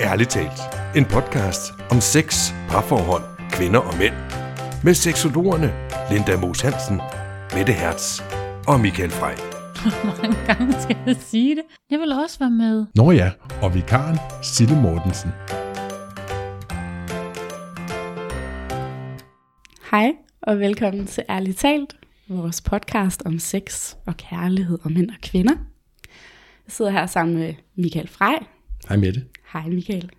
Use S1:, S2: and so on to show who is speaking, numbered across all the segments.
S1: Ærligt talt. En podcast om sex, parforhold, kvinder og mænd. Med seksologerne Linda Moos Hansen, Mette Hertz og Michael Frey.
S2: Hvor mange gange skal jeg sige det? Jeg vil også være med.
S3: Nå ja, og vikaren Sille Mortensen.
S4: Hej og velkommen til Ærligt Talt, vores podcast om sex og kærlighed og mænd og kvinder. Jeg sidder her sammen med Michael Frey.
S3: Hej Mette.
S4: Hej Michael.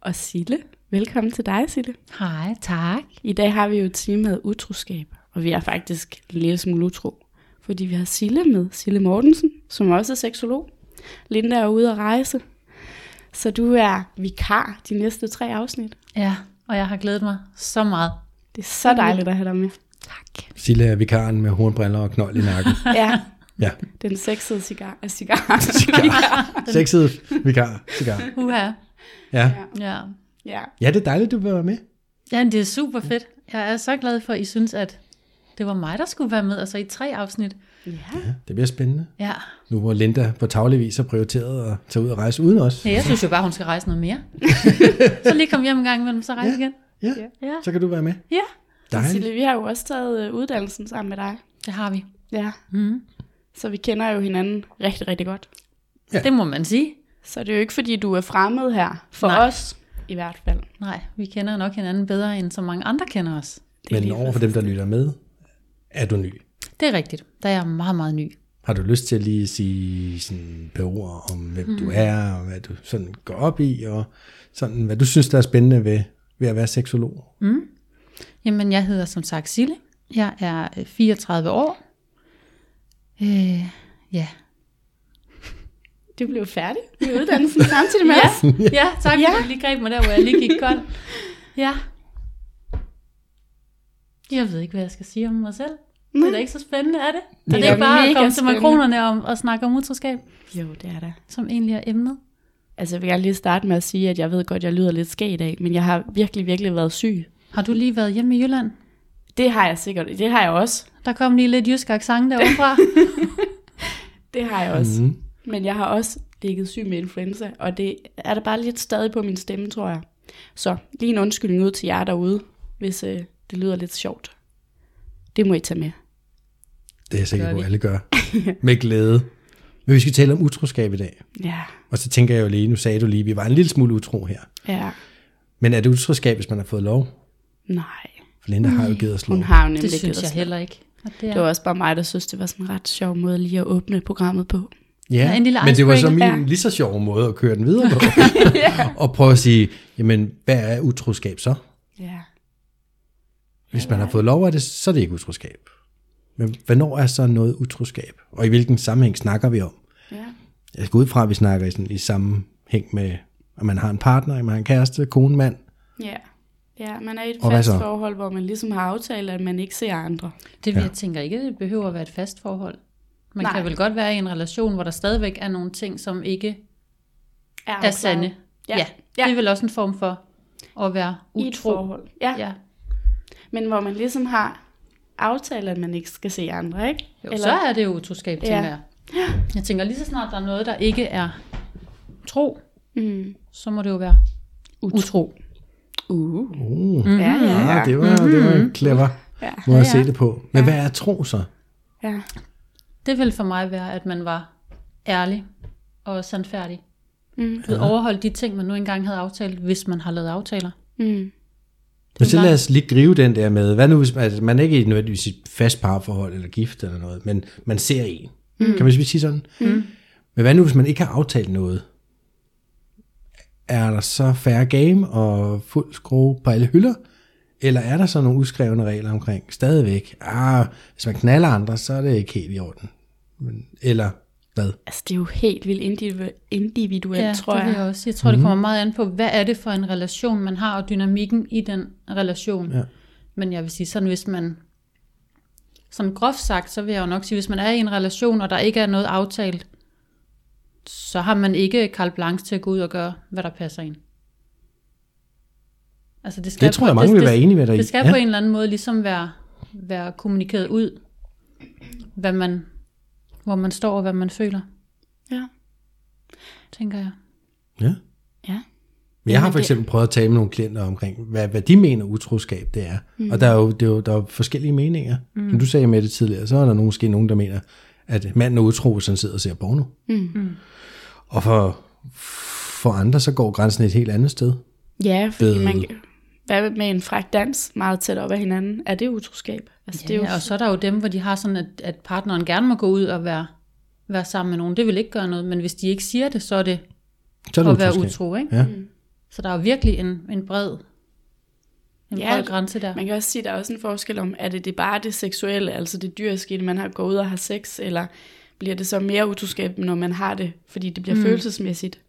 S4: Og Sille. Velkommen til dig, Sille.
S2: Hej, tak.
S4: I dag har vi jo temaet utroskab, og vi er faktisk en lille smule utro. Fordi vi har Sille med, Sille Mortensen, som også er seksolog. Linda er ude at rejse. Så du er vikar de næste tre afsnit.
S2: Ja, og jeg har glædet mig så meget.
S4: Det er så dejligt at have dig med.
S2: Tak.
S3: Sille er vikaren med hornbriller og knold i nakken.
S4: Ja,
S3: Ja,
S4: den sexede cigar. Uh, cigar.
S3: sexet vikar. Cigar.
S2: Uha.
S3: Ja.
S2: Ja.
S4: ja.
S3: ja, det er dejligt, du vil være med.
S2: ja, det er super fedt. Jeg er så glad for, at I synes, at det var mig, der skulle være med, altså i tre afsnit.
S4: ja.
S3: Ja, det bliver spændende.
S2: Ja.
S3: Nu hvor Linda på tagligvis har prioriteret at tage ud og rejse uden os.
S2: ja jeg synes jo bare, hun skal rejse noget mere. så lige komme hjem en gang imellem, så rejse
S3: Ja.
S2: igen.
S3: Ja,
S2: Ja.
S3: så kan du være med.
S2: Ja,
S3: Dejligt.
S4: Sille, vi har jo også taget øh, uddannelsen sammen med dig.
S2: det har vi.
S4: Ja.
S2: Mm.
S4: Så vi kender jo hinanden rigtig, rigtig godt.
S3: Ja.
S2: Det må man sige.
S4: Så det er jo ikke, fordi du er fremmed her. For
S2: Nej.
S4: os i hvert fald.
S2: Nej, vi kender nok hinanden bedre, end så mange andre kender os.
S4: Det
S3: Men over for dem, der lytter med, er du ny.
S2: Det er rigtigt. Der er jeg meget, meget ny.
S3: Har du lyst til at lige sige sådan et par ord om, hvem mm. du er, og hvad du sådan går op i, og sådan, hvad du synes, der er spændende ved, ved at være seksolog?
S2: Jamen, jeg hedder som sagt Sille. Jeg er øh, 34 år. Øh, ja.
S4: Du blev færdig med uddannelsen samtidig med os.
S2: ja, tak fordi
S4: Ja.
S2: du lige greb mig der, hvor jeg lige gik kold. Ja. Jeg ved ikke, hvad jeg skal sige om mig selv. Det er da ikke så spændende, er det?
S4: Det
S2: er
S4: er
S2: det ikke bare at komme til makronerne og, og snakke om utroskab,
S4: Jo, det er det.
S2: som egentlig er emnet?
S4: Altså, jeg vil gerne lige starte med at sige, at jeg ved godt, at jeg lyder lidt skæg i dag, men jeg har virkelig, virkelig været syg.
S2: Har du lige været hjemme i Jylland?
S4: Det har jeg sikkert. Det har jeg også.
S2: Der kom lige lidt jysk accent derovre.
S4: Det har jeg også.
S3: Mm.
S4: Men jeg har også ligget syg med influenza, og det er der bare lidt stadig på min stemme, tror jeg. Så lige en undskyldning ud til jer derude, hvis øh, det lyder lidt sjovt. Det må I tage med.
S3: Det er jeg sikker på, at alle gør. Med glæde. Men vi skal tale om utroskab i dag.
S4: Ja,
S3: Og så tænker jeg jo lige, nu sagde du lige, at vi var en lille smule utro her.
S4: ja,
S3: Men er det utroskab, hvis man har fået lov?
S4: nej.
S3: For Linda har jo givet os lov.
S4: Hun har jo nemlig
S2: det synes jeg heller ikke. Og det, er,
S4: Det var også bare mig, der synes, det var sådan en ret sjov måde lige at åbne programmet på.
S3: Ja,
S2: en lille
S3: men det var så min ja. lige så sjov måde at køre den videre på. Og prøve at sige, jamen, hvad er utroskab så?
S4: Ja.
S3: Hvis man har fået lov af det, så er det ikke utroskab. Men hvornår er så noget utroskab? Og i hvilken sammenhæng snakker vi om?
S4: Ja.
S3: Jeg går ud fra, at vi snakker i, sådan, i sammenhæng med, at man har en partner, at man har en kæreste, kone, mand.
S4: Ja. Ja, man er i et
S3: Og
S4: fast forhold, hvor man ligesom har aftalt, at man ikke ser andre.
S2: Det
S3: Ja.
S2: ja. jeg tænker ikke, det behøver at være et fast forhold. Man
S4: Nej.
S2: Kan vel godt være i en relation, hvor der stadigvæk er nogle ting, som ikke er
S4: afklaret.
S2: sande.
S4: Ja.
S2: ja.
S4: Ja.
S2: Det er vel også en form for at være
S4: I et
S2: utro.
S4: forhold. Ja. ja.
S2: Ja.
S4: Men hvor man ligesom har aftalt, at man ikke skal se andre, ikke?
S2: Jo, Eller... så er det jo utroskab, tænker
S4: Ja.
S2: jeg. Jeg tænker lige så snart der er noget, der ikke er tro,
S4: Mm.
S2: så må det jo være utro.
S4: Uh.
S3: Uh,
S4: Ja, ja,
S3: ja,
S4: ja.
S3: det var, det var en clever
S4: Ja.
S3: måde at
S2: Ja,
S3: se
S2: ja.
S3: det på. Men hvad er tro så?
S4: ja.
S2: Det vil for mig være, at man var ærlig og sandfærdig.
S4: Mm.
S2: Ved overholde de ting, man nu engang havde aftalt, hvis man har lavet aftaler.
S4: Mm.
S3: Men så lad os lige gribe den der med, hvad nu hvis man, altså, man er ikke i nødvendigvis et fast parforhold eller gift eller noget, men man ser en. Mm. Kan man sige sådan? Mm. Men hvad nu hvis man ikke har aftalt noget? Er der så færre game og fuld skrue på alle hylder? Eller er der så nogle uskrevne regler omkring stadigvæk? Ah, hvis man knaller andre, så er det ikke helt i orden. Men, eller hvad?
S4: Altså, det er jo helt vildt individu- individuelt,
S2: Ja,
S4: tror
S2: det
S4: jeg.
S2: vil jeg også. Jeg tror, det kommer meget an på, hvad er det for en relation, man har, og dynamikken i den relation.
S3: Ja.
S2: Men jeg vil sige sådan, hvis man, som groft sagt, så vil jeg jo nok sige, hvis man er i en relation, og der ikke er noget aftalt, så har man ikke carte blanche til at gå ud og gøre, hvad der passer ind. Altså det, skal
S3: Det tror jeg
S2: på-
S3: mange
S2: det,
S3: vil være enige med dig i.
S2: Det skal
S3: Ja.
S2: på en eller anden måde ligesom være, være kommunikeret ud, hvad man, hvor man står og hvad man føler,
S4: Ja.
S2: tænker jeg.
S3: Ja.
S4: Ja.
S3: Men jeg har for eksempel prøvet at tale med nogle klienter omkring, hvad, hvad de mener utroskab det er. Mm. Og der er jo, det er jo der er jo forskellige meninger. Mm. Som du sagde med det tidligere, så er der måske nogen, der mener, at manden er utro, hvis han sidder og ser porno.
S4: Mm.
S3: Og for, for andre, så går grænsen et helt andet sted.
S4: Ja, fordi
S3: Ved-
S4: man, hvad med en fræk dans meget tæt op ad hinanden? Er det utroskab? Altså,
S2: Ja,
S4: det er jo,
S2: og så er der jo dem, hvor de har sådan, at, at partneren gerne må gå ud og være, være sammen med nogen. Det vil ikke gøre noget, men hvis de ikke siger det, så er det
S3: Så er det
S2: at være utro. Ikke?
S3: Ja.
S2: Så der er jo virkelig en, en bred, en
S4: Ja,
S2: bred grænse der.
S4: Man kan også sige, at der er også en forskel om, er det, det bare det seksuelle, altså det dyriske, det, man har gået ud og har sex, eller bliver det så mere utroskab, når man har det, fordi det bliver mm. følelsesmæssigt.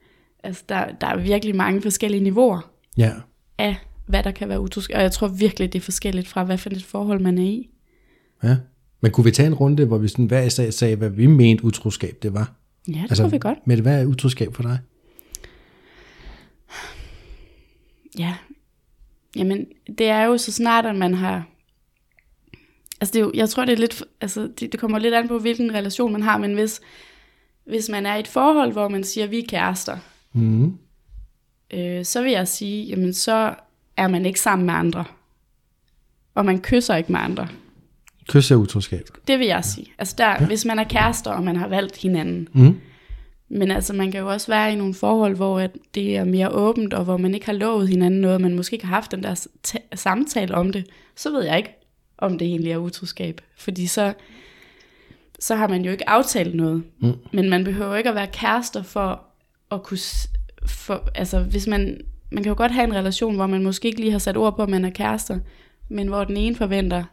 S4: Altså der, der er virkelig mange forskellige niveauer
S3: ja.
S4: af, hvad der kan være utroskab, og jeg tror virkelig, det er forskelligt fra, hvad for et forhold man er i.
S3: ja. Men kunne vi tage en runde, hvor vi sådan hver især sagde, hvad vi mente utroskab det var?
S4: Ja, det altså, tror vi godt.
S3: Mette, hvad er utroskab for dig?
S4: Ja. Jamen, det er jo så snart, at man har... Altså, det er jo, jeg tror, det er lidt... Altså, det, det kommer lidt an på, hvilken relation man har, men hvis, hvis man er i et forhold, hvor man siger, vi er kærester,
S3: Mm.
S4: øh, så vil jeg sige, jamen, så er man ikke sammen med andre. Og man kysser ikke med andre.
S3: Kys er utroskab.
S4: Det vil jeg sige. Altså, der, ja. hvis man er kærester, og man har valgt hinanden.
S3: Mm.
S4: Men altså, man kan jo også være i nogle forhold, hvor at det er mere åbent, og hvor man ikke har lovet hinanden noget, man måske ikke har haft den der ta- samtale om det, så ved jeg ikke, om det egentlig er utroskab. Fordi så, så har man jo ikke aftalt noget.
S3: Mm.
S4: Men man behøver ikke at være kærester for at kunne... For, altså, hvis man, man kan jo godt have en relation, hvor man måske ikke lige har sat ord på, at man er kærester, men hvor den ene forventer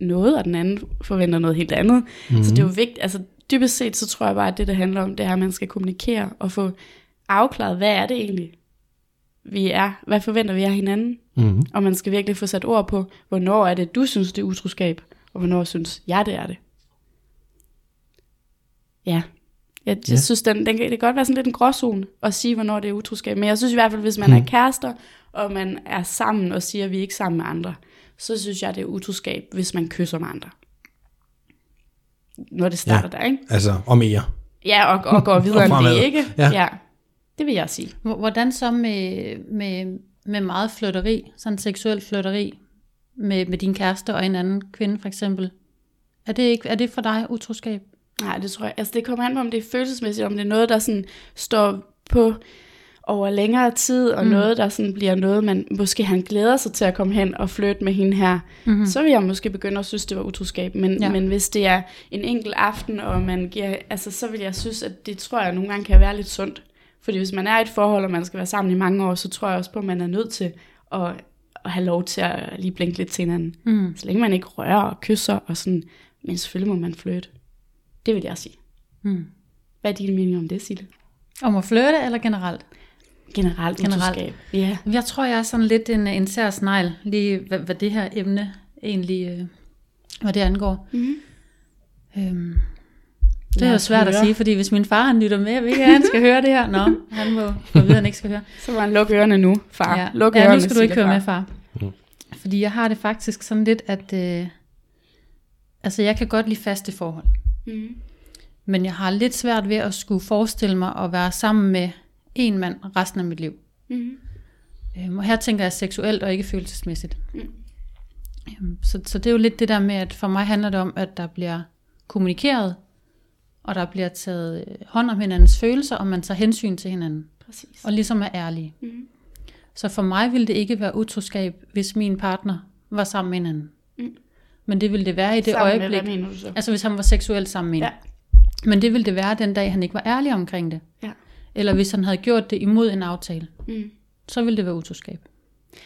S4: noget, og den anden forventer noget helt andet. Mm. Så det er jo vigtigt, altså dybest set, så tror jeg bare, at det, det handler om, det er, at man skal kommunikere og få afklaret, hvad er det egentlig, vi er, hvad forventer vi af hinanden,
S3: Mm.
S4: og man skal virkelig få sat ord på, hvornår er det, du synes, det er utroskab, og hvornår synes jeg, det er det. Ja, jeg, jeg
S3: Ja.
S4: synes, den, den, det kan godt være sådan lidt en gråzone at sige, hvornår det er utroskab, men jeg synes i hvert fald, hvis man er kærester, og man er sammen og siger, at vi er ikke sammen med andre, så synes jeg, det er utroskab, hvis man kysser med andre. Når det starter ja. der, ikke?
S3: Altså, om mere.
S4: Ja, og, og går videre end det, ikke?
S3: Ja.
S4: ja. Det vil jeg sige.
S2: Hvor- Hvordan så med, med, med meget flytteri, sådan seksuel flytteri, med, med din kæreste og en anden kvinde for eksempel? Er det, ikke, er det for dig utroskab?
S4: Nej, det tror jeg. Altså, det kommer an på, om det er følelsesmæssigt, om det er noget, der sådan står på over længere tid, og mm. noget, der sådan bliver noget, man måske han glæder sig til at komme hen og flytte med hende her, mm-hmm. så vil jeg måske begynde at synes, det var utroskab. Men,
S2: ja.
S4: men hvis det er en enkelt aften, og man giver, altså, så vil jeg synes, at det tror jeg nogle gange kan være lidt sundt. Fordi hvis man er i et forhold, og man skal være sammen i mange år, så tror jeg også på, at man er nødt til at, at have lov til at lige blinke lidt til hinanden.
S2: Mm.
S4: Så længe man ikke rører og kysser, og sådan, men selvfølgelig må man flytte. Det vil jeg sige.
S2: Mm.
S4: Hvad er din mening om det, Sille?
S2: Om at flytte eller generelt?
S4: Generelt,
S2: Generelt.
S4: Ja.
S2: Jeg tror, jeg er sådan lidt en, en sær snegl, lige hvad, hvad det her emne egentlig, øh, hvad det angår.
S4: Mhm.
S2: Øhm, det er jo svært at
S4: høre.
S2: sige, fordi hvis min far han lytter med, jeg ved ikke, at han skal høre det her. Nå, han må få at vide, at han ikke skal høre.
S4: Så må han lukke ørerne nu, far.
S2: Ja,
S4: Luk
S2: ja nu skal du ikke høre med, far. Fordi jeg har det faktisk sådan lidt, at øh, altså jeg kan godt lide faste forhold.
S4: Mhm.
S2: Men jeg har lidt svært ved at skulle forestille mig at være sammen med en mand resten af mit liv.
S4: Mhm.
S2: Øhm, og her tænker jeg seksuelt og ikke følelsesmæssigt.
S4: Mm.
S2: Øhm, så, så det er jo lidt det der med, at for mig handler det om, at der bliver kommunikeret, og der bliver taget øh, hånd om hinandens følelser, og man tager hensyn til hinanden,
S4: Præcis.
S2: og ligesom er ærlige.
S4: Mhm.
S2: Så for mig ville det ikke være utroskab, hvis min partner var sammen med hinanden.
S4: Mm.
S2: Men det ville det være i det
S4: Sammen
S2: øjeblik,
S4: Med, mener du så?
S2: altså hvis han var seksuelt sammen med en.
S4: Ja.
S2: Men det ville det være den dag, han ikke var ærlig omkring det.
S4: Ja.
S2: Eller hvis han havde gjort det imod en aftale,
S4: Mm.
S2: så ville det være utroskab.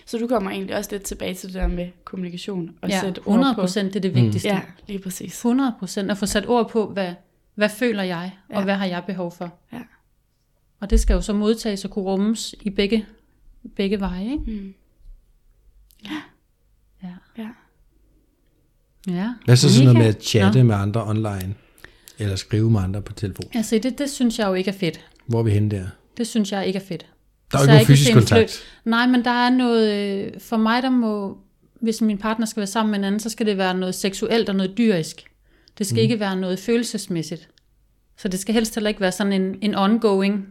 S4: Så du kommer egentlig også lidt tilbage til det der med kommunikation og
S2: Ja,
S4: sætte ord
S2: 100
S4: på.
S2: procent det er det vigtigste.
S4: Ja, lige præcis.
S2: 100 procent at få sat ord på, hvad, hvad føler jeg, og
S4: Ja.
S2: hvad har jeg behov for.
S4: Ja.
S2: Og det skal jo så modtages og kunne rummes i begge, begge veje. Ikke?
S4: Mm.
S2: Ja.
S4: Ja.
S2: ja.
S3: Hvad så sådan noget med at chatte
S2: Nå.
S3: med andre online? Eller skrive med andre på telefon?
S2: Altså det, det synes jeg jo ikke er fedt.
S3: Hvor er vi henne der?
S2: Det synes jeg ikke er fedt.
S3: Der er jo ikke nogen fysisk kontakt.
S2: flø- Nej, men der er noget, øh, for mig der må, hvis min partner skal være sammen med en anden, så skal det være noget seksuelt og noget dyrisk. Det skal mm. ikke være noget følelsesmæssigt. Så det skal helst heller ikke være sådan en, en ongoing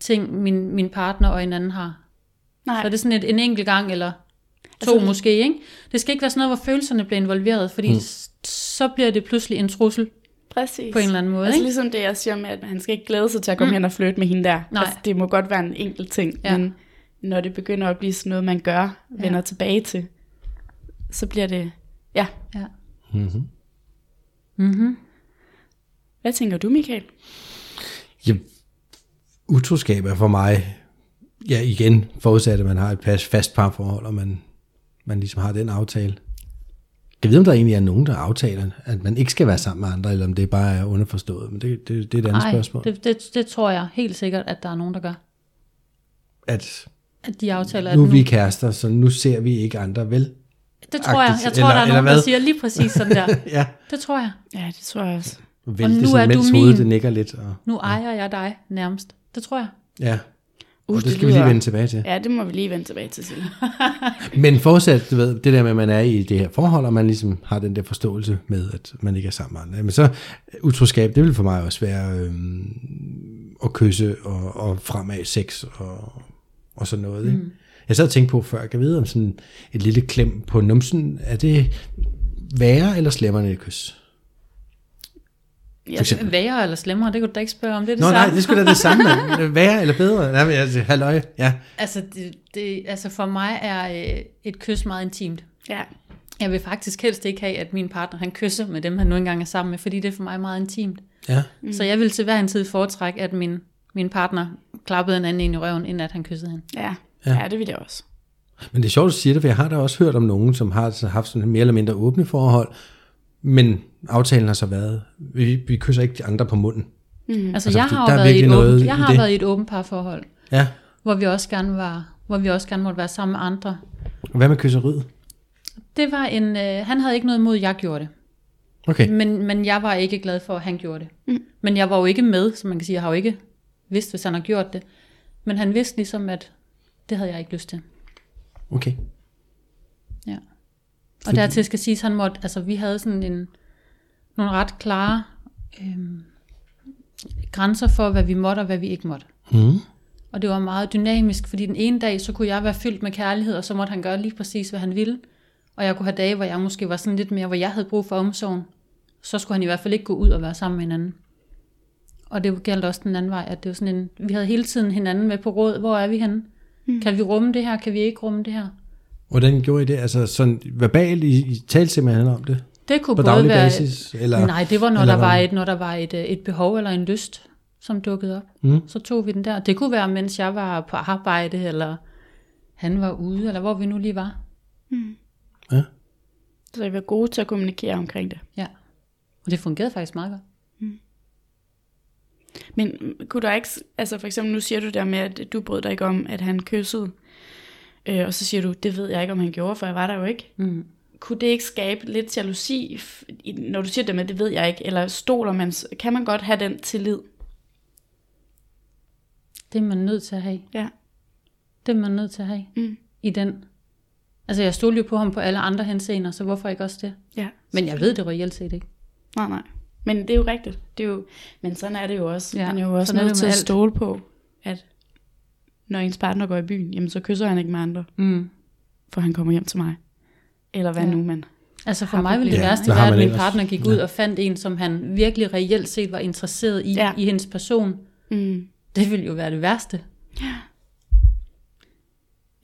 S2: ting, min, min partner og en anden har.
S4: Nej,
S2: Så er det sådan et, en enkelt gang, eller to
S4: Altså-
S2: måske, ikke? Det skal ikke være sådan noget, hvor følelserne bliver involveret, fordi mm. så bliver det pludselig en trussel
S4: præcis.
S2: på en eller anden måde,
S4: Altså
S2: ikke?
S4: ligesom det, jeg siger med, at han skal ikke glæde sig til at komme mm. hen og flytte med hende der.
S2: Nej.
S4: Altså, det må godt være en enkelt ting,
S2: Ja.
S4: men når det begynder at blive sådan noget, man gør, vender
S2: Ja.
S4: tilbage til, så bliver det, ja.
S2: Ja.
S3: Mm-hmm.
S2: Mm-hmm.
S4: Hvad tænker du, Michael?
S3: Ja, utroskab er for mig, ja igen, forudsat at man har et pas, fast parforhold, og man, man ligesom har den aftale. Jeg ved, om der egentlig er nogen, der aftaler, at man ikke skal være sammen med andre, eller om det bare er underforstået, men det, det, det er et andet
S2: Ej,
S3: spørgsmål.
S2: det, det, det tror jeg helt sikkert, at der er nogen, der gør.
S3: At
S2: At de aftaler, at
S3: nu
S2: nu...
S3: er vi kærester, så nu ser vi ikke andre, vel?
S2: Det tror jeg. Jeg tror,
S3: eller-
S2: der er nogen, der siger lige præcis sådan der.
S3: Ja,
S2: Det tror jeg.
S4: Ja, det tror jeg også.
S3: vælte
S2: nu
S3: sådan,
S2: er du
S3: mens hovedet
S2: min.
S3: det nikker lidt. Og,
S2: Nu ejer jeg dig nærmest. Det tror jeg.
S3: ja,
S4: Uh,
S3: og det skal vi lige vende tilbage til.
S4: Ja, det må vi lige vende tilbage til.
S3: Men fortsat, du ved, det der med, at man er i det her forhold, og man ligesom har den der forståelse med, at man ikke er sammen med andre. Men så utroskab, det vil for mig også være øhm, at kysse og, og fremad sex og, og sådan noget. Ikke? Jeg sad og tænkte på før, jeg kan vide om sådan et lille klem på numsen, er det værre eller slemmere end et kys?
S2: Ja, værre eller slemmere, det kunne du da ikke spørge om. Det er det
S3: Nå nej,
S2: samme.
S3: det skulle da det samme. Værre eller bedre? Nej, men altså, halløj, ja.
S2: Altså, det, det, altså for mig er øh, et kys meget intimt.
S4: Ja,
S2: Jeg vil faktisk helst ikke have, at min partner han kysser med dem, han nu engang er sammen med, fordi det er for mig meget intimt.
S3: ja.
S2: Mm. Så jeg vil til hver en tid foretrække, at min, min partner klappede en anden ind i røven, inden at han kyssede hende.
S4: ja.
S3: Ja.
S4: ja. det vil jeg også.
S3: Men det er sjovt, at du siger det, for jeg har da også hørt om nogen, som har så haft sådan mere eller mindre åbne forhold, men aftalen har så været, vi, vi kysser ikke de andre på munden.
S2: Altså,
S3: Altså,
S2: altså jeg
S3: fordi
S2: har
S3: der
S2: været i et åbent, jeg har
S3: det.
S2: været i et åbent parforhold,
S3: Ja,
S2: hvor vi også gerne var, hvor vi også gerne måtte være sammen med andre.
S3: og hvad med kysseriet?
S2: Det var en, øh, han havde ikke noget imod, at jeg gjorde det.
S3: Okay,
S2: Men, men jeg var ikke glad for, at han gjorde det. Mm. Men jeg var jo ikke med, så man kan sige, jeg har jo ikke vidst, hvis han har gjort det. Men han vidste ligesom, at det havde jeg ikke lyst til.
S3: okay.
S2: Ja. Og dertil skal siges, han måtte, altså vi havde sådan en, nogle ret klare øhm, grænser for, hvad vi måtte og hvad vi ikke måtte.
S3: Mm.
S2: Og det var meget dynamisk, fordi den ene dag, så kunne jeg være fyldt med kærlighed, og så måtte han gøre lige præcis, hvad han ville. Og jeg kunne have dage, hvor jeg måske var sådan lidt mere, hvor jeg havde brug for omsorgen. Så skulle han i hvert fald ikke gå ud og være sammen med hinanden. Og det galt også den anden vej, at det var sådan en, vi havde hele tiden hinanden med på råd. Hvor er vi henne? Mm. Kan vi rumme det her? Kan vi ikke rumme det her?
S3: Hvordan gjorde I det? Altså sådan verbalt, I, I talte simpelthen om det?
S2: Det kunne
S3: På
S2: både
S3: daglig
S2: være...
S3: basis? Eller,
S2: Nej, det var, når
S3: eller
S2: der var, et, når der var et, øh, et behov eller en lyst, som dukkede op.
S3: Mm.
S2: Så tog vi den der. Det kunne være, mens jeg var på arbejde, eller han var ude, eller hvor vi nu lige var.
S3: Ja.
S4: Så jeg var gode til at kommunikere omkring det.
S2: Ja. Og det fungerede faktisk meget godt.
S4: Men kunne der ikke, altså for eksempel nu siger du der med, at du brød dig ikke om, at han kyssede, øh, og så siger du, det ved jeg ikke, om han gjorde, for jeg var der jo ikke.
S2: Mm.
S4: Kunne det ikke skabe lidt jalousi, når du siger det med, det ved jeg ikke, eller stoler man, kan man godt have den tillid?
S2: Det er man nødt til at have.
S4: Ja.
S2: Det er man nødt til at have.
S4: Mm.
S2: I den. Altså jeg stod jo på ham på alle andre henseender, så hvorfor ikke også det?
S4: Ja.
S2: Men jeg ved det reelt set ikke.
S4: Nej, nej. Men det er jo rigtigt. Det er jo, men sådan er det jo også.
S2: Ja,
S4: Ja, man er jo også
S2: sådan er
S4: nødt
S2: det
S4: til at
S2: alt.
S4: stole på, at når ens partner går i byen, jamen så kysser han ikke med andre,
S2: Mm.
S4: for han kommer hjem til mig. Eller hvad
S2: Ja.
S4: ja. nu man.
S2: Altså for mig ville det
S3: problemer.
S2: værste være, at min
S3: ellers?
S2: partner gik ud og fandt en, som han virkelig reelt set var interesseret i,
S4: Ja.
S2: i hendes person.
S4: Mm.
S2: Det ville jo være det værste.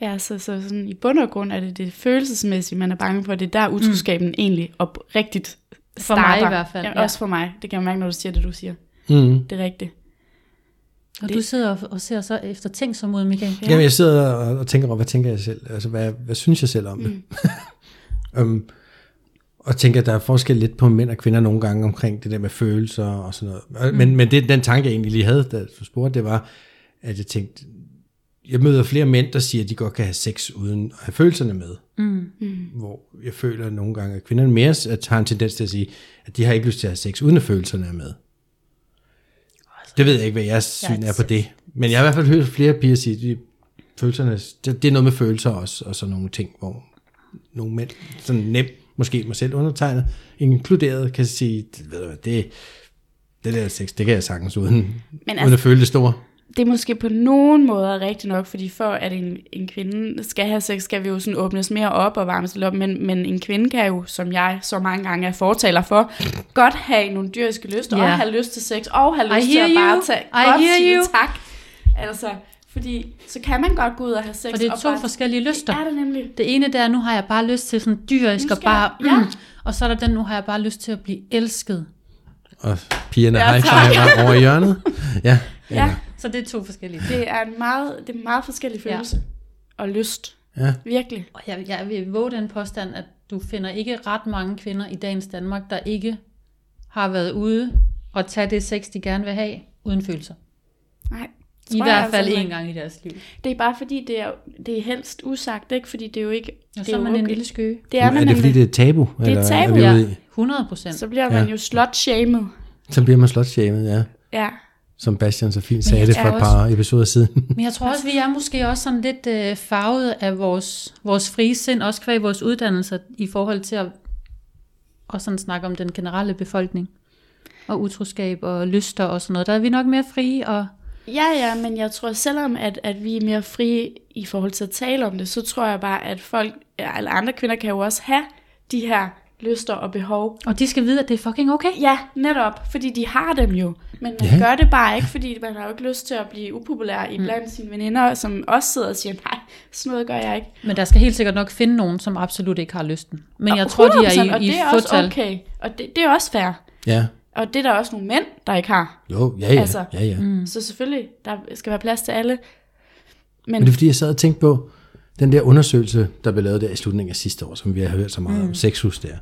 S4: Ja, så, så sådan, i bund og grund er det det følelsesmæssige, man er bange for. Det er der utroskaben mm. egentlig oprigtigt
S2: For mig
S4: starter.
S2: i hvert fald,
S4: Ja,
S2: ja.
S4: Også for mig. Det kan man mærke, når du siger det, du siger.
S3: Mm.
S4: Det er rigtigt.
S2: Og
S4: Det-
S2: du sidder og- og ser så efter ting som ud, Michael.
S3: Ja. Jamen, jeg sidder og, og tænker over, hvad tænker jeg selv? Altså, hvad, hvad synes jeg selv om det? Mm. um, og tænker, at der er forskel lidt på mænd og kvinder nogle gange omkring det der med følelser og sådan noget. Mm. Men, men det, den tanke, jeg egentlig lige havde, da du spurgte, det var, at jeg tænkte, jeg møder flere mænd, der siger, at de godt kan have sex uden at have følelserne med.
S2: Mm.
S3: Hvor jeg føler at nogle gange, at kvinderne mere at har en tendens til at sige, at de har ikke lyst til at have sex, uden at følelserne er med. Det ved jeg ikke, hvad jeres syn er på det. Men jeg har i hvert fald hørt flere piger sige, at følelserne, det, det er noget med følelser også, og sådan nogle ting, hvor nogle mænd, sådan nemt, måske mig selv undertegnet, inkluderet, kan sige, "Det- ved du hvad, det, det der sex, det kan jeg sagtens uden, Men
S4: altså-
S3: uden at føle det store.
S4: Det er måske på nogen måder rigtigt nok, fordi for at en, en kvinde skal have sex, skal vi jo sådan åbnes mere op og varmes lidt op, men, men en kvinde kan jo, som jeg så mange gange er fortaler for, godt have nogle dyriske lyster,
S2: Ja.
S4: og have lyst til sex, og have
S2: I
S4: lyst til
S2: hear
S4: at bare
S2: you.
S4: tage,
S2: I
S4: godt
S2: hear
S4: sige
S2: you.
S4: tak. Altså, fordi så kan man godt gå ud og have sex.
S2: Og det er to
S4: bare,
S2: forskellige lyster.
S4: Det er det nemlig.
S2: Det ene der, nu har jeg bare lyst til sådan dyrisk og bare...
S4: jeg- ja.
S2: Mm, og så er der den, nu har jeg bare lyst til at blive elsket.
S3: Og pigerne
S4: Ja, tak.
S3: five over i hjørnet. Ja.
S4: Ja,
S2: Så det er to forskellige.
S4: det er en meget, det er en meget forskellig
S2: Ja.
S4: følelse. Og lyst.
S3: Ja.
S4: Virkelig.
S2: Og jeg, jeg vil våge den påstand, at du finder ikke ret mange kvinder i dagens Danmark, der ikke har været ude og tage det sex, de gerne vil have, uden følelser.
S4: Nej.
S2: I
S4: jeg
S2: hvert
S4: altså
S2: fald
S4: heller
S2: en
S4: ikke.
S2: gang i deres liv.
S4: Det er bare fordi, det er, det er helst usagt, ikke? Fordi det er jo ikke...
S2: Og
S4: det
S2: så
S4: er
S2: man en
S4: okay.
S2: lille skøge.
S4: Det er,
S3: er
S4: man
S3: det fordi, det er tabu?
S4: er
S3: eller
S4: tabu,
S3: er
S2: Ja,
S3: ude i?
S2: 100 procent.
S4: Så bliver man
S3: Ja.
S4: jo slot-shamed.
S3: Så bliver man slutshamed, ja.
S4: Ja.
S3: Som Bastian så fint sagde det for et par episoder siden.
S2: Men jeg tror også, vi er måske også sådan lidt øh, farvet af vores, vores frie sind, også kvæg vores uddannelser, i forhold til at og sådan snakke om den generelle befolkning. Og utroskab og lyster og sådan noget. Der er vi nok mere frie, og
S4: Ja, ja, men jeg tror selvom, at, at vi er mere frie i forhold til at tale om det, så tror jeg bare, at folk, eller andre kvinder kan jo også have de her lyster og behov.
S2: Og de skal vide, at det er fucking okay.
S4: Ja, netop, fordi de har dem jo. Men man
S3: Ja.
S4: gør det bare ikke, fordi man har jo ikke lyst til at blive upopulær i blandt mm. sine veninder, som også sidder og siger, nej, sådan noget gør jeg ikke.
S2: Men der skal helt sikkert nok finde nogen, som absolut ikke har lysten. Men jeg tror, de
S4: 100%,
S2: er
S4: og
S2: i, i
S4: det er også okay. Og det, det er også fair.
S3: Ja.
S4: Og det er der også nogle mænd, der ikke har.
S3: Jo, ja, ja.
S4: Altså,
S3: ja, ja.
S4: Mm. Så selvfølgelig, der skal være plads til alle. Men,
S3: Men det er fordi, jeg sad og tænkte på, den der undersøgelse, der blev lavet der i slutningen af sidste år, som vi har hørt så meget mm. om, sexhus der,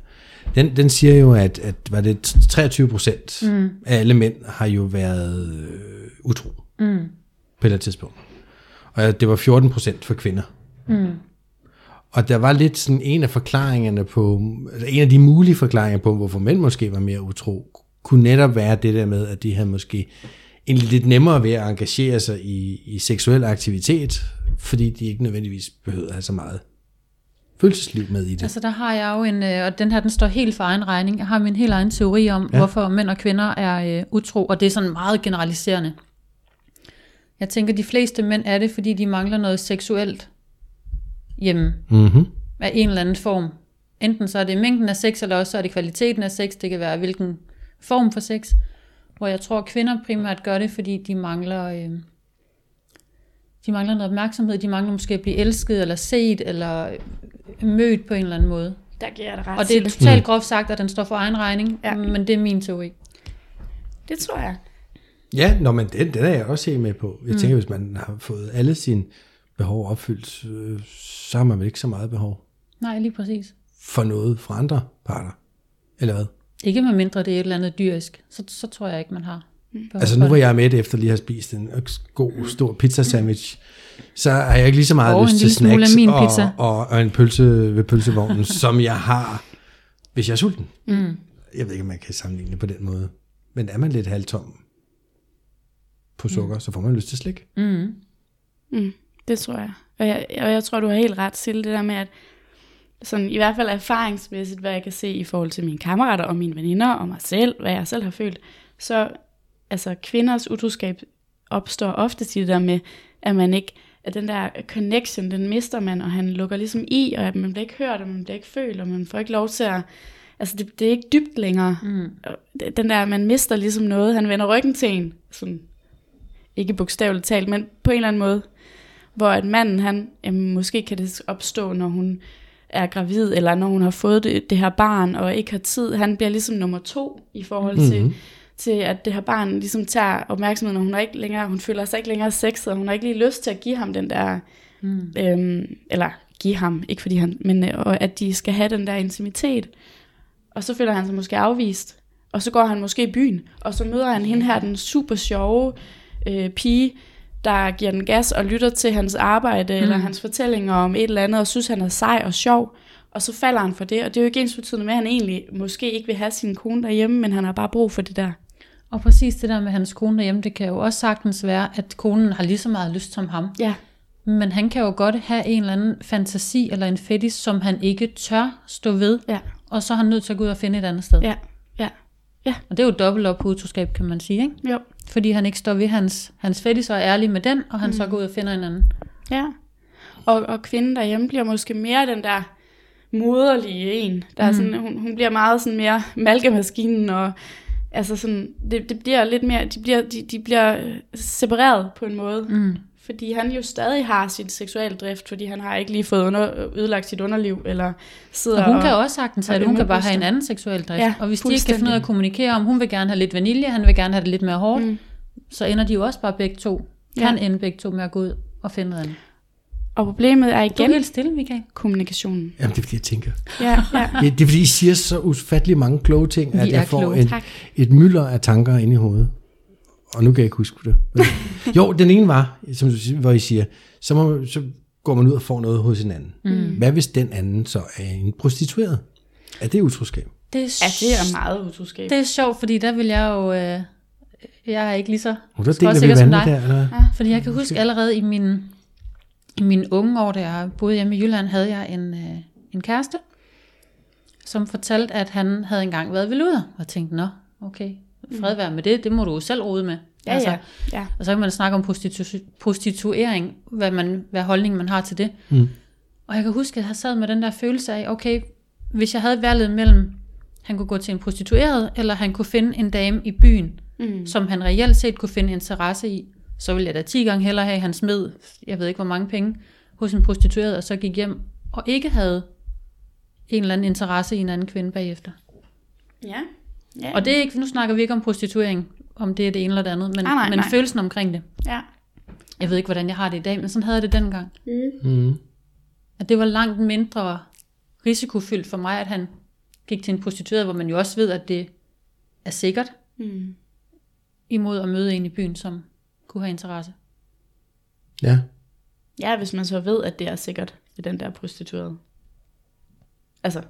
S3: den, den siger jo, at, at var det 23 procent mm. af alle mænd har jo været øh, utro mm. på et eller andet tidspunkt. Og det var 14 procent for kvinder. Mm. Og der var lidt sådan en af forklaringerne på, eller en af de mulige forklaringer på, hvorfor mænd måske var mere utro, kunne netop være det der med, at de havde måske en lidt nemmere ved at engagere sig i, i seksuel aktivitet, fordi de ikke nødvendigvis behøvede at have så meget følelsesliv med i det.
S2: Altså der har jeg jo en, øh, og den her den står helt for egen regning. Jeg har min helt egen teori om,
S3: Ja.
S2: ja. hvorfor mænd og kvinder er øh, utro, og det er sådan meget generaliserende. Jeg tænker, de fleste mænd er det, fordi de mangler noget seksuelt hjemme
S3: Mm-hmm.
S2: af en eller anden form. Enten så er det mængden af sex, eller også så er det kvaliteten af sex. Det kan være hvilken form for sex. Hvor jeg tror, kvinder primært gør det, fordi de mangler, øh, de mangler noget opmærksomhed. De mangler måske at blive elsket, eller set, eller mødt på en eller anden måde.
S4: der giver jeg dig ret
S2: Og det er totalt groft sagt, at den står for egen regning,
S4: Ja.
S2: ja. men det er min teori.
S4: Det tror jeg.
S3: Ja, nå, men den, den er jeg også helt med på. Jeg mm. tænker, hvis man har fået alle sine behov opfyldt, øh, så har man vel ikke så meget behov
S2: Nej, lige præcis.
S3: for noget fra andre parter. Eller hvad?
S2: Ikke med mindre det er et eller andet dyrisk, så, så tror jeg ikke, man har. Behov
S3: Altså nu hvor jeg er med efter lige at have spist en god, stor pizza sandwich, så har jeg ikke lige så meget
S2: Og
S3: lyst til snacks
S2: min
S3: og,
S2: pizza.
S3: og, og en pølse ved pølsevognen, som jeg har, hvis jeg er sulten.
S2: Mm.
S3: Jeg ved ikke, om man kan sammenligne det på den måde. Men er man lidt halvtom på sukker, mm. så får man lyst til slik.
S2: Mm.
S4: Mm, det tror jeg. Og, jeg. og jeg tror, du har helt ret til det der med, at sådan, i hvert fald erfaringsmæssigt, hvad jeg kan se i forhold til mine kammerater og mine veninder og mig selv, hvad jeg selv har følt, så altså kvinders utroskab opstår ofte til det der med, at man ikke, at den der connection, den mister man, og han lukker ligesom i, og at man bliver ikke hørt, og man bliver ikke følt, og man får ikke lov til at, altså det, det er ikke dybt længere.
S2: Mm.
S4: Den der, man mister ligesom noget, han vender ryggen til en, sådan, ikke bogstaveligt talt, men på en eller anden måde, hvor at manden, han, jamen, måske kan det opstå, når hun er gravid, eller når hun har fået det, det her barn, og ikke har tid, han bliver ligesom nummer to, i forhold til,
S3: Mhm.
S4: Til at det her barn ligesom tager opmærksomheden, og hun, er ikke længere, hun føler sig ikke længere sexet, og hun har ikke lige lyst til at give ham den der,
S2: Mm.
S4: øhm, eller give ham, ikke fordi han, men øh, og at de skal have den der intimitet. Og så føler han sig måske afvist, og så går han måske i byen, og så møder han hende her, den super sjove øh, pige, der giver den gas og lytter til hans arbejde, mm. eller hans fortællinger om et eller andet, og synes, han er sej og sjov, og så falder han for det, og det er jo ikke ens betydende med, at han egentlig måske ikke vil have sin kone derhjemme, men han har bare brug for det der.
S2: Og præcis det der med hans kone derhjemme, det kan jo også sagtens være, at konen har lige så meget lyst som ham.
S4: Ja,
S2: Men han kan jo godt have en eller anden fantasi eller en fetis, som han ikke tør stå ved,
S4: ja,
S2: og så er han nødt til at gå ud og finde et andet sted.
S4: ja, ja. Ja.
S2: Og det er jo dobbelt op på utroskab, kan man sige, ikke?
S4: Jo.
S2: Fordi han ikke står ved hans, hans fælles og er ærlig med den, og han mm. så går ud og finder en anden.
S4: Ja. Og, og kvinden derhjemme bliver måske mere den der moderlige en. Der er sådan, hun, hun bliver meget sådan mere malkemaskinen, og altså sådan, det, det bliver lidt mere, de bliver, de, de bliver øh, separeret på en måde.
S2: Mm.
S4: Fordi han jo stadig har sin seksuelle drift, fordi han har ikke lige fået under, ødelagt sit underliv, eller sidder
S2: Og hun kan også sagtens have
S4: og
S2: det. Hun kan bare have en anden seksuel drift.
S4: Ja,
S2: og hvis de ikke kan finde ud af at kommunikere om, hun vil gerne have lidt vanilje, han vil gerne have det lidt mere hårdt,
S4: Mm.
S2: så ender de jo også bare begge to.
S4: Ja.
S2: Kan ende begge to med at gå ud og finde noget andet.
S4: Og problemet er
S2: Du er
S4: igen
S2: helt stille, Michael.
S4: kommunikationen.
S3: Jamen, det er fordi, jeg tænker.
S4: Ja, ja.
S3: Det er fordi, I siger så ufattelig mange kloge ting, at
S2: Vi
S3: jeg får
S2: kloge,
S3: en,
S4: tak.
S3: et mylder af tanker inde i hovedet. Og nu kan jeg ikke huske det. Men, jo, den ene var, som du siger, hvor I siger, så, må, så går man ud og får noget hos en anden. Mm. Hvad hvis den anden så er en prostitueret? Er det utroskab?
S2: Det er,
S4: ja, det er meget utroskab.
S2: det er sjovt, fordi der vil jeg jo... Øh, jeg er ikke lige så
S3: Og der deler vi
S2: som dig.
S3: der, eller?
S2: Fordi jeg kan huske allerede i min, i mine unge år, da jeg boede hjemme i Jylland, havde jeg en, øh, en kæreste, som fortalte, at han havde engang været ved luder. Og jeg tænkte, nå, okay, fred være med det, det må du jo selv rode med.
S4: Ja, ja. ja.
S2: Og så kan man snakke om prostitu- prostituering, hvad, man, hvad holdning man har til det.
S3: Mm.
S2: Og jeg kan huske, at jeg sad med den der følelse af, okay, hvis jeg havde valget mellem, han kunne gå til en prostitueret, eller han kunne finde en dame i byen,
S4: Mm.
S2: som han reelt set kunne finde interesse i, så ville jeg da 10 gange hellere have, at han smed, jeg ved ikke hvor mange penge, hos en prostitueret, og så gik hjem, og ikke havde en eller anden interesse i en anden kvinde bagefter.
S4: Ja. ja.
S2: Og det er ikke, nu snakker vi ikke om prostituering, om det er det ene eller det andet, men,
S4: Nej, nej,
S2: men
S4: nej.
S2: følelsen omkring det.
S4: Ja.
S2: Jeg ved ikke, hvordan jeg har det i dag, men sådan havde jeg det dengang.
S3: Mm.
S2: At det var langt mindre risikofyldt for mig, at han gik til en prostitueret, hvor man jo også ved, at det er sikkert,
S4: Mm.
S2: imod at møde en i byen, som kunne have interesse.
S3: Ja.
S4: Ja, hvis man så ved, at det er sikkert i den der prostituerede. Altså,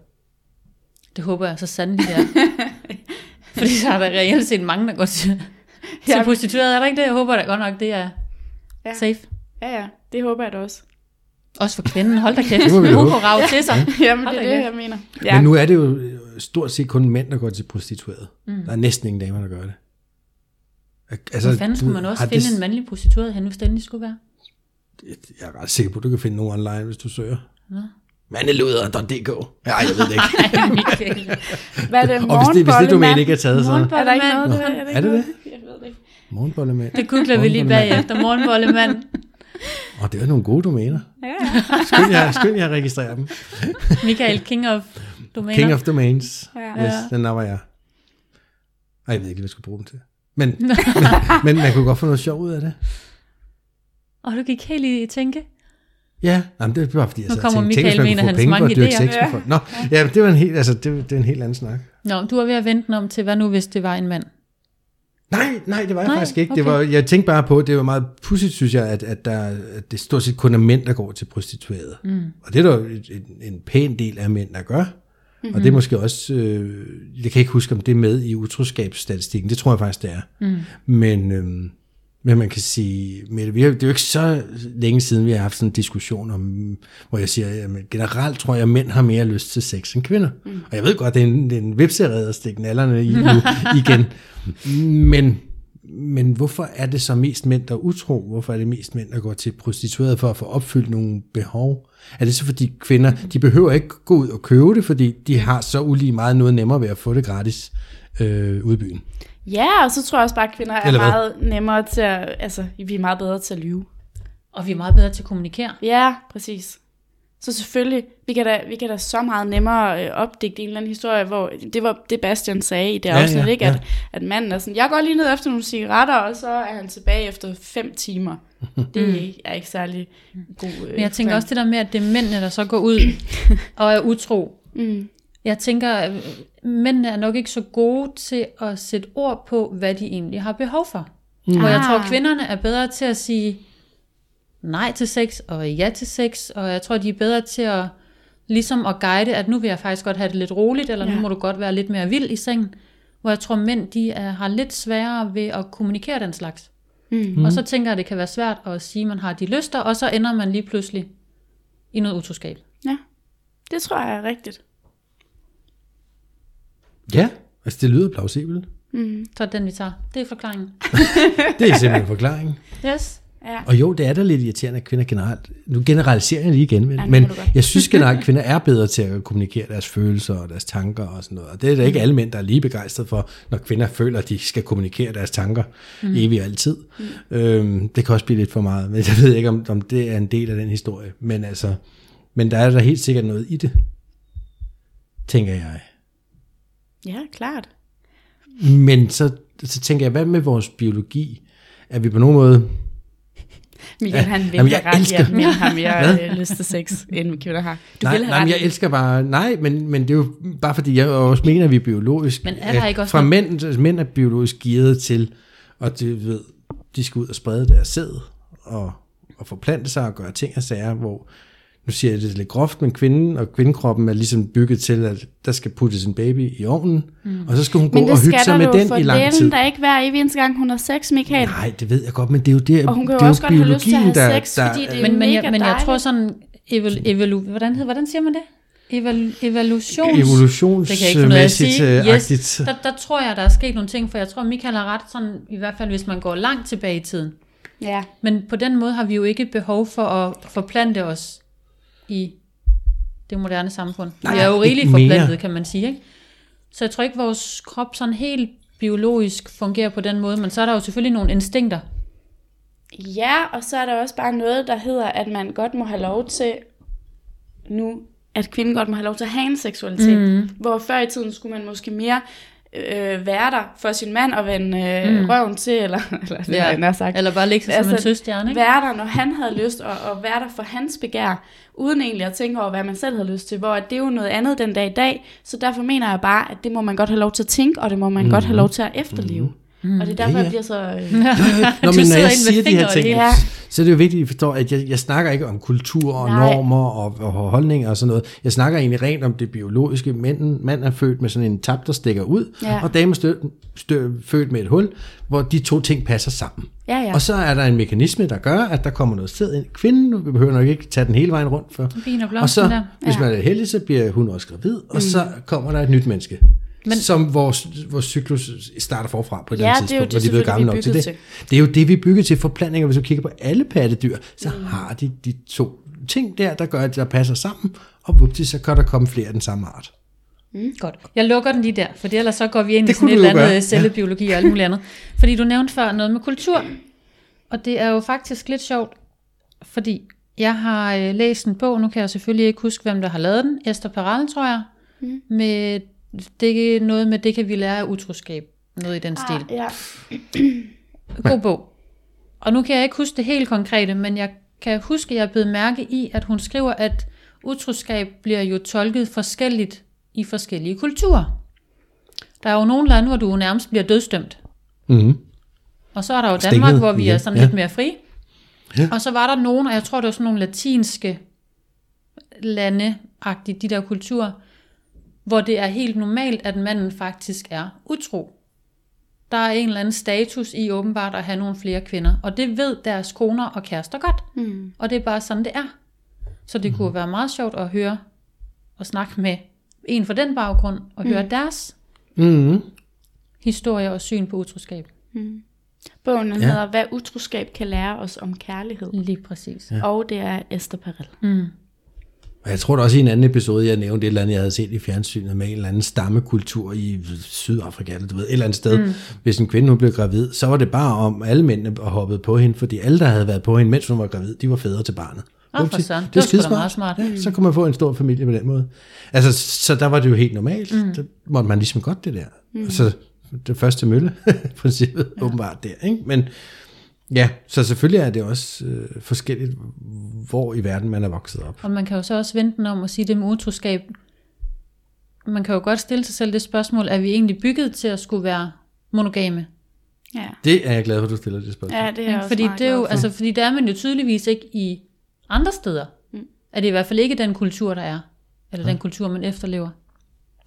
S2: Det håber jeg så sandelig, det er. Fordi så er der reelt set mange, der går til, til
S4: Ja.
S2: prostitueret. Er der ikke det? Jeg håber da godt nok, det er
S4: Ja.
S2: safe.
S4: ja ja, det håber jeg da også.
S2: Også for kvinden. Hold da kæft.
S3: Det må vi
S2: Hun
S3: håbe.
S2: kunne rave til sig.
S4: Jamen,
S2: Hold
S4: det er det, jeg mener.
S3: Ja. Men nu er det jo stort set kun mænd, der går til prostitueret. Mm. Der er næsten ingen damer, der gør det. Altså,
S2: Hvor fanden skulle man også finde
S3: det-
S2: en mandlig prostitueret, han nu stændig skulle være?
S3: Jeg er ret sikker på, at du kan finde nogen online, hvis du søger.
S2: Nå.
S3: Mandeluder.dk Ja, jeg ved det ikke.
S2: Ej.
S4: Hvad er det,
S3: Og hvis det, hvis det domæne ikke er taget, så...
S4: Er der ikke noget? Er,
S3: Er det
S4: noget? Jeg ved det ikke.
S3: Morgenbollemand.
S2: Det googler vi lige bagefter. Morgenbollemand.
S3: Og det er nogle gode domæner.
S4: Ja, ja.
S3: Skynd jer, skynd at registrere dem.
S2: Michael, King of Domainer.
S3: King of Domains.
S4: Ja.
S3: Yes, den napper jeg. Ej, jeg ved ikke, hvad jeg skulle bruge dem til. Men, men, men man kunne godt få noget sjov ud af det.
S2: Og du gik helt i tænke.
S3: Ja, jamen, det er bare fordi, jeg sad og
S2: kommer
S3: tænkte, tænk,
S2: Michael
S3: kunne få
S2: hans mange idéer.
S3: folk. Nå, ja, det var en helt, altså, det, det er en helt anden snak.
S2: Nå, du var ved at vente om til, hvad nu hvis det var en mand?
S3: Nej, nej, det var jeg
S2: Nej,
S3: faktisk ikke. Det
S2: okay.
S3: var, jeg tænkte bare på, at det var meget pudsigt, synes jeg, at, at, der, at det stort set kun er mænd, der går til prostituerede. Mm. Og det er der jo en, en pæn del af mænd, der gør. Mm-hmm. Og det er måske også, øh, jeg kan ikke huske, om det er med i utroskabsstatistikken. Det tror jeg faktisk, det er. Mm. Men, øh, men man kan sige, Mette, vi har, det er jo ikke så længe siden, vi har haft sådan en diskussion om, hvor jeg siger, at generelt tror jeg, at mænd har mere lyst til sex end kvinder. Mm. Og jeg ved godt, det er en, det er en vipserede at stikke nallerne i nu igen. Men, men hvorfor er det så mest mænd, der er utro? Hvorfor er det mest mænd, der går til prostitueret for at få opfyldt nogle behov? Er det så fordi kvinder, de behøver ikke gå ud og købe det, fordi de har så ulige meget noget nemmere ved at få det gratis øh, ude i byen?
S4: ja, og så tror jeg også bare, at kvinder er meget nemmere til at, altså, vi er meget bedre til at lyve.
S2: Og vi er meget bedre til at kommunikere.
S4: Ja, præcis. Så selvfølgelig, vi kan da, vi kan da så meget nemmere øh, opdigte en eller anden historie, hvor det var det Bastian sagde i det
S3: Ja,
S4: afsnit,
S3: ja,
S4: ikke?
S3: ja.
S4: At, at manden er sådan, jeg går lige ned efter nogle cigaretter, og så er han tilbage efter fem timer. Det er ikke særlig god øh,
S2: Men jeg tænker også det der med, at det er mændene, der så går ud og er utro.
S4: Mm.
S2: Jeg tænker, at mændene er nok ikke så gode til at sætte ord på, hvad de egentlig har behov for. Mm. Hvor jeg tror,
S4: Ah.
S2: kvinderne er bedre til at sige nej til sex og ja til sex, og jeg tror, de er bedre til at ligesom at guide, at nu vil jeg faktisk godt have det lidt roligt, eller ja. Nu må du godt være lidt mere vild i sengen. Hvor jeg tror, mænd de er, har lidt sværere ved at kommunikere den slags.
S4: Mm.
S2: Og så tænker jeg, at det kan være svært at sige, at man har de lyster, og så ender man lige pludselig i noget utroskab.
S4: Ja, det tror jeg er rigtigt.
S3: Ja, Altså, det lyder plausibelt.
S2: Så er det den, vi tager. Det er forklaringen.
S3: Det er simpelthen forklaringen.
S2: Yes.
S4: Ja.
S3: Og jo, det er da lidt irriterende, at kvinder generelt, nu generaliserer jeg lige igen, men,
S4: Ja,
S3: men jeg synes generelt, at kvinder er bedre til at kommunikere deres følelser og deres tanker og sådan noget. Og det er da
S4: Mm.
S3: ikke alle mænd, der er lige begejstret for, når kvinder føler, at de skal kommunikere deres tanker mm. evigt og altid. Mm. Øhm, det kan også blive lidt for meget, men jeg ved ikke, om, om det er en del af den historie. Men altså, men der er der helt sikkert noget i det, tænker jeg.
S4: ja, klart.
S3: Men så, så tænker jeg, hvad med vores biologi? Er vi på nogen måde
S4: Michael,
S3: Ja,
S4: han vil
S3: jamen, jeg
S4: ret
S3: elsker-
S4: mænd har mere øh, lyst til sex, end kvinder har. Du
S3: nej,
S4: vil have
S3: nej,
S4: ret
S3: jeg elsker bare, nej, men, men det er jo bare fordi, jeg også mener, at vi er biologisk.
S2: Men er der ikke også
S3: Fra mænd, altså, mænd er biologisk gearet til, og det ved, de skal ud og sprede deres sæd, og, og forplante sig og gøre ting og sager, hvor, nu siger jeg det lidt groft, men kvinden og kvindekroppen er ligesom bygget til, at der skal puttes en baby i ovnen, mm. og så skal hun gå
S4: Men det
S3: og hygge sig
S4: der
S3: med
S4: jo
S3: den i lang tid.
S4: delen, der ikke hver evig eneste gang, hun har sex, Michael.
S3: Nej, det ved jeg godt, men det er jo det,
S4: Og hun kan
S3: det
S4: jo
S3: er
S4: også godt have lyst til at have
S3: biologien,
S4: sex, fordi det er
S2: Men, men, jeg, men jeg tror sådan, evol, evolu, hvordan, hedder, hvordan siger man det? Eval, evolutions...
S3: evolutionsmæssigt
S2: Det
S3: øh,
S2: Yes.
S3: agtigt.
S2: Der, der tror jeg, der er sket nogle ting, for jeg tror, Michael har ret, sådan, i hvert fald hvis man går langt tilbage i tiden.
S4: Ja.
S2: Men på den måde har vi jo ikke behov for at forplante os i det moderne samfund.
S3: Nej,
S2: vi er jo rigeligt forplantet, kan man sige. Ikke? Så jeg tror ikke, vores krop sådan helt biologisk fungerer på den måde, men så er der jo selvfølgelig nogle instinkter.
S4: Ja, og så er der også bare noget, der hedder, at man godt må have lov til nu, at kvinden godt må have lov til at have en seksualitet. Mm. Hvor før i tiden skulle man måske mere øh, være der for sin mand og vende øh, mm. røven til, eller, eller jeg nær sagt.
S2: Eller bare ligge sig altså, som en søstjerne. Ikke?
S4: være der, når han havde lyst, og, og være der for hans begær, uden egentlig at tænke over, hvad man selv havde lyst til, hvor det er jo noget andet den dag i dag, så derfor mener jeg bare, at det må man godt have lov til at tænke, og det må man mm. godt have lov til at efterleve. Mm. Og det er derfor,
S3: Ja, ja.
S4: jeg bliver så... Øh,
S3: Nå, men når jeg siger de her ting,
S2: det
S4: hele.
S3: så er det jo vigtigt, at I forstår, at jeg, jeg snakker ikke om kultur og
S4: Nej.
S3: normer og, og holdninger og sådan noget. Jeg snakker egentlig rent om det biologiske. Manden, mand er født med sådan en tap, der stikker ud,
S4: Ja.
S3: og dame er stø, stø, født med et hul, hvor de to ting passer sammen.
S4: ja, ja.
S3: Og så er der en mekanisme, der gør, at der kommer noget sæd ind. Kvinden, nu vi behøver nok ikke tage den hele vejen rundt for.
S2: Og
S3: Og så,
S2: der.
S3: hvis
S4: Ja.
S3: man er heldig, så bliver hun også gravid, og så kommer der et nyt menneske. Men, som vores, vores cyklus starter forfra på et
S4: Ja,
S3: eller andet
S4: det er jo
S3: tidspunkt,
S4: det
S3: når de er blevet gamle nok til det.
S4: er
S3: Det er jo det, vi er bygget til forplantninger. Hvis du kigger på alle pattedyr, så
S4: Mm.
S3: har de de to ting der, der gør, at der passer sammen, og vupti, så kan der komme flere af den samme art.
S2: Godt. Jeg lukker den lige der, for ellers så går vi ind
S3: Det
S2: i sådan et eller andet
S3: gøre,
S2: ja. cellebiologi og alt muligt andet. Fordi du nævnte før noget med kultur. Og det er jo faktisk lidt sjovt, fordi jeg har øh, læst en bog, nu kan jeg selvfølgelig ikke huske, hvem der har lavet den. Esther Perel, tror jeg. Mm. Med det er noget med, det kan vi lære af utroskab. Noget i den stil.
S4: ah, ja.
S2: God bog. Og nu kan jeg ikke huske det helt konkrete, men jeg kan huske, at jeg er blevet mærke i, at hun skriver, at utroskab bliver jo tolket forskelligt i forskellige kulturer. Der er jo nogle lande, hvor du nærmest bliver dødsdømt.
S3: Mm-hmm.
S2: Og så er der jo
S3: Stinget
S2: Danmark, hvor vi er
S3: igen,
S2: sådan
S3: ja.
S2: lidt mere fri.
S3: Ja.
S2: Og så var der nogen, og jeg tror, det var sådan nogle latinske lande de der kulturer, hvor det er helt normalt, at manden faktisk er utro. Der er en eller anden status i åbenbart at have nogle flere kvinder, og det ved deres koner og kærester godt.
S4: Mm.
S2: Og det er bare sådan, det er. Så det kunne være meget sjovt at høre og snakke med en fra den baggrund, og høre deres
S3: Mm-hmm.
S2: historie og syn på utroskab.
S4: Bogen den
S3: Ja.
S4: hedder, Hvad utroskab kan lære os om kærlighed.
S2: Lige præcis.
S4: Ja. Og det er Esther Perel.
S2: Mm.
S3: Og jeg tror da også i en anden episode, jeg nævnte et eller andet, jeg havde set i fjernsynet med en eller anden stammekultur i Sydafrika, eller du ved, et eller andet sted. Mm. Hvis en kvinde nu blev gravid, så var det bare om alle mændene hoppede på hende, fordi alle, der havde været på hende, mens hun var gravid, de var fædre til barnet.
S2: Nå, for søren. Det
S3: det
S2: var
S3: skidesmart.
S2: meget smart.
S3: Ja, så kunne man få en stor familie på den måde. Altså, så der var det jo helt normalt. Mm. Der måtte man ligesom godt det der. Mm. Så det første mølle, princippet, ja. åbenbart der. Ikke? Men ja, så selvfølgelig er det også øh, forskelligt, hvor i verden man er vokset op.
S2: Og man kan jo så også vente den om og sige det med utroskab. Man kan jo godt stille sig selv det spørgsmål, er vi egentlig bygget til at skulle være monogame?
S4: Ja.
S3: Det er jeg glad for, at du stiller det spørgsmål.
S4: ja, det er jeg
S2: Ja,
S4: også
S2: fordi
S4: meget
S2: det er jo, altså, fordi der er man jo tydeligvis ikke i andre steder. Mm. Er det i hvert fald ikke den kultur, der er. Eller den kultur, man efterlever.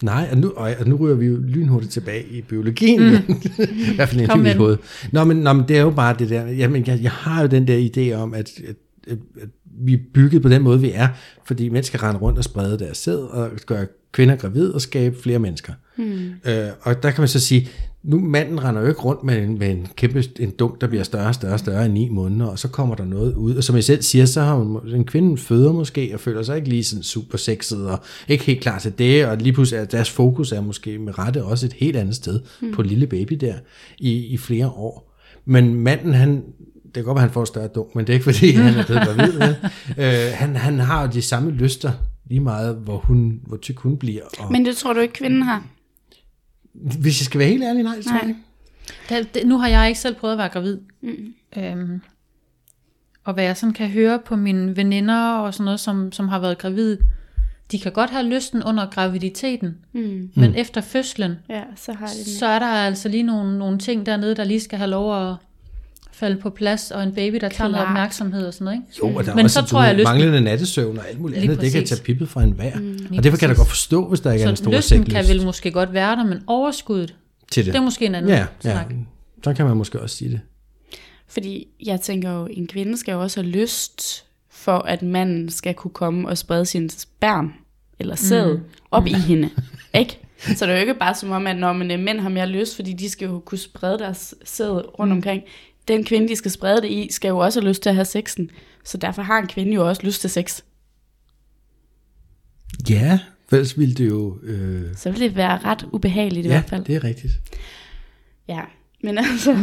S3: Nej, og nu, og nu ryger vi jo lynhurtigt tilbage i biologien. Mm. I hvert fald i mit hoved. Nå men, nå, men det er jo bare det der. Jamen, jeg, jeg har jo den der idé om, at, at, at, at vi er bygget på den måde, vi er, fordi mænd skal rende rundt og sprede deres sæd, og gøre kvinder gravid og skabe flere mennesker. Hmm. Øh, og der kan man så sige, nu manden render jo ikke rundt med en, med en kæmpe en dunk, der bliver større og større og større i ni måneder, og så kommer der noget ud. Og som jeg selv siger, så har hun, en kvinde føder måske, og føler sig ikke lige sådan super sexet, og ikke helt klar til det, og lige pludselig er deres fokus er måske med rette også et helt andet sted hmm. på lille baby der i, i flere år. Men manden, han, det kan godt være, han får større dunk, men det er ikke fordi, han er blevet gravid. øh, han, han har jo de samme lyster, lige meget hvor, hun, hvor tyk hun bliver. Og,
S4: Men det tror du ikke, kvinden har?
S3: Hvis jeg skal være helt ærlig, nej, det tror jeg ikke.
S2: Det, det, nu har jeg ikke selv prøvet at være gravid. Mm. Øhm, og hvad jeg sådan kan høre på mine veninder og sådan noget, som, som har været gravid, de kan godt have lysten under graviditeten,
S4: Mm.
S2: men efter fødslen,
S4: Ja, så har det
S2: så er der altså lige nogle, nogle ting dernede, der lige skal have lov at falde på plads, og en baby, der tager noget
S4: Klart.
S2: opmærksomhed og sådan noget. Ikke?
S3: Jo, og der er
S2: Men
S3: også,
S2: så tror jeg, lysten-
S3: manglende nattesøvn og alt muligt
S2: Lige
S3: andet, det kan
S2: præcis.
S3: tage pippet fra en vejr. Mm,
S2: Lige
S3: og derfor kan jeg da
S2: præcis.
S3: godt forstå, hvis der ikke er en
S2: Så
S3: stor
S2: lysten
S3: sæklyst
S2: kan vel måske godt være der, men overskuddet,
S3: til det.
S2: det er måske en anden
S3: ja, ja,
S2: snak.
S3: så kan man måske også sige det.
S4: Fordi jeg tænker jo, en kvinde skal jo også have lyst for, at manden skal kunne komme og sprede sin sperm eller sæd mm. op i hende. Ikke? Så det er jo ikke bare som om, at når man, øh, mænd har mere lyst, fordi de skal jo kunne sprede deres sæd rundt omkring. Den kvinde, de skal sprede det i, skal jo også have lyst til at have sexen. Så derfor har en kvinde jo også lyst til sex.
S3: Ja, for ellers ville det jo... Øh,
S4: Så vil det være ret ubehageligt i
S3: ja,
S4: hvert fald.
S3: det er rigtigt.
S4: Ja, men altså,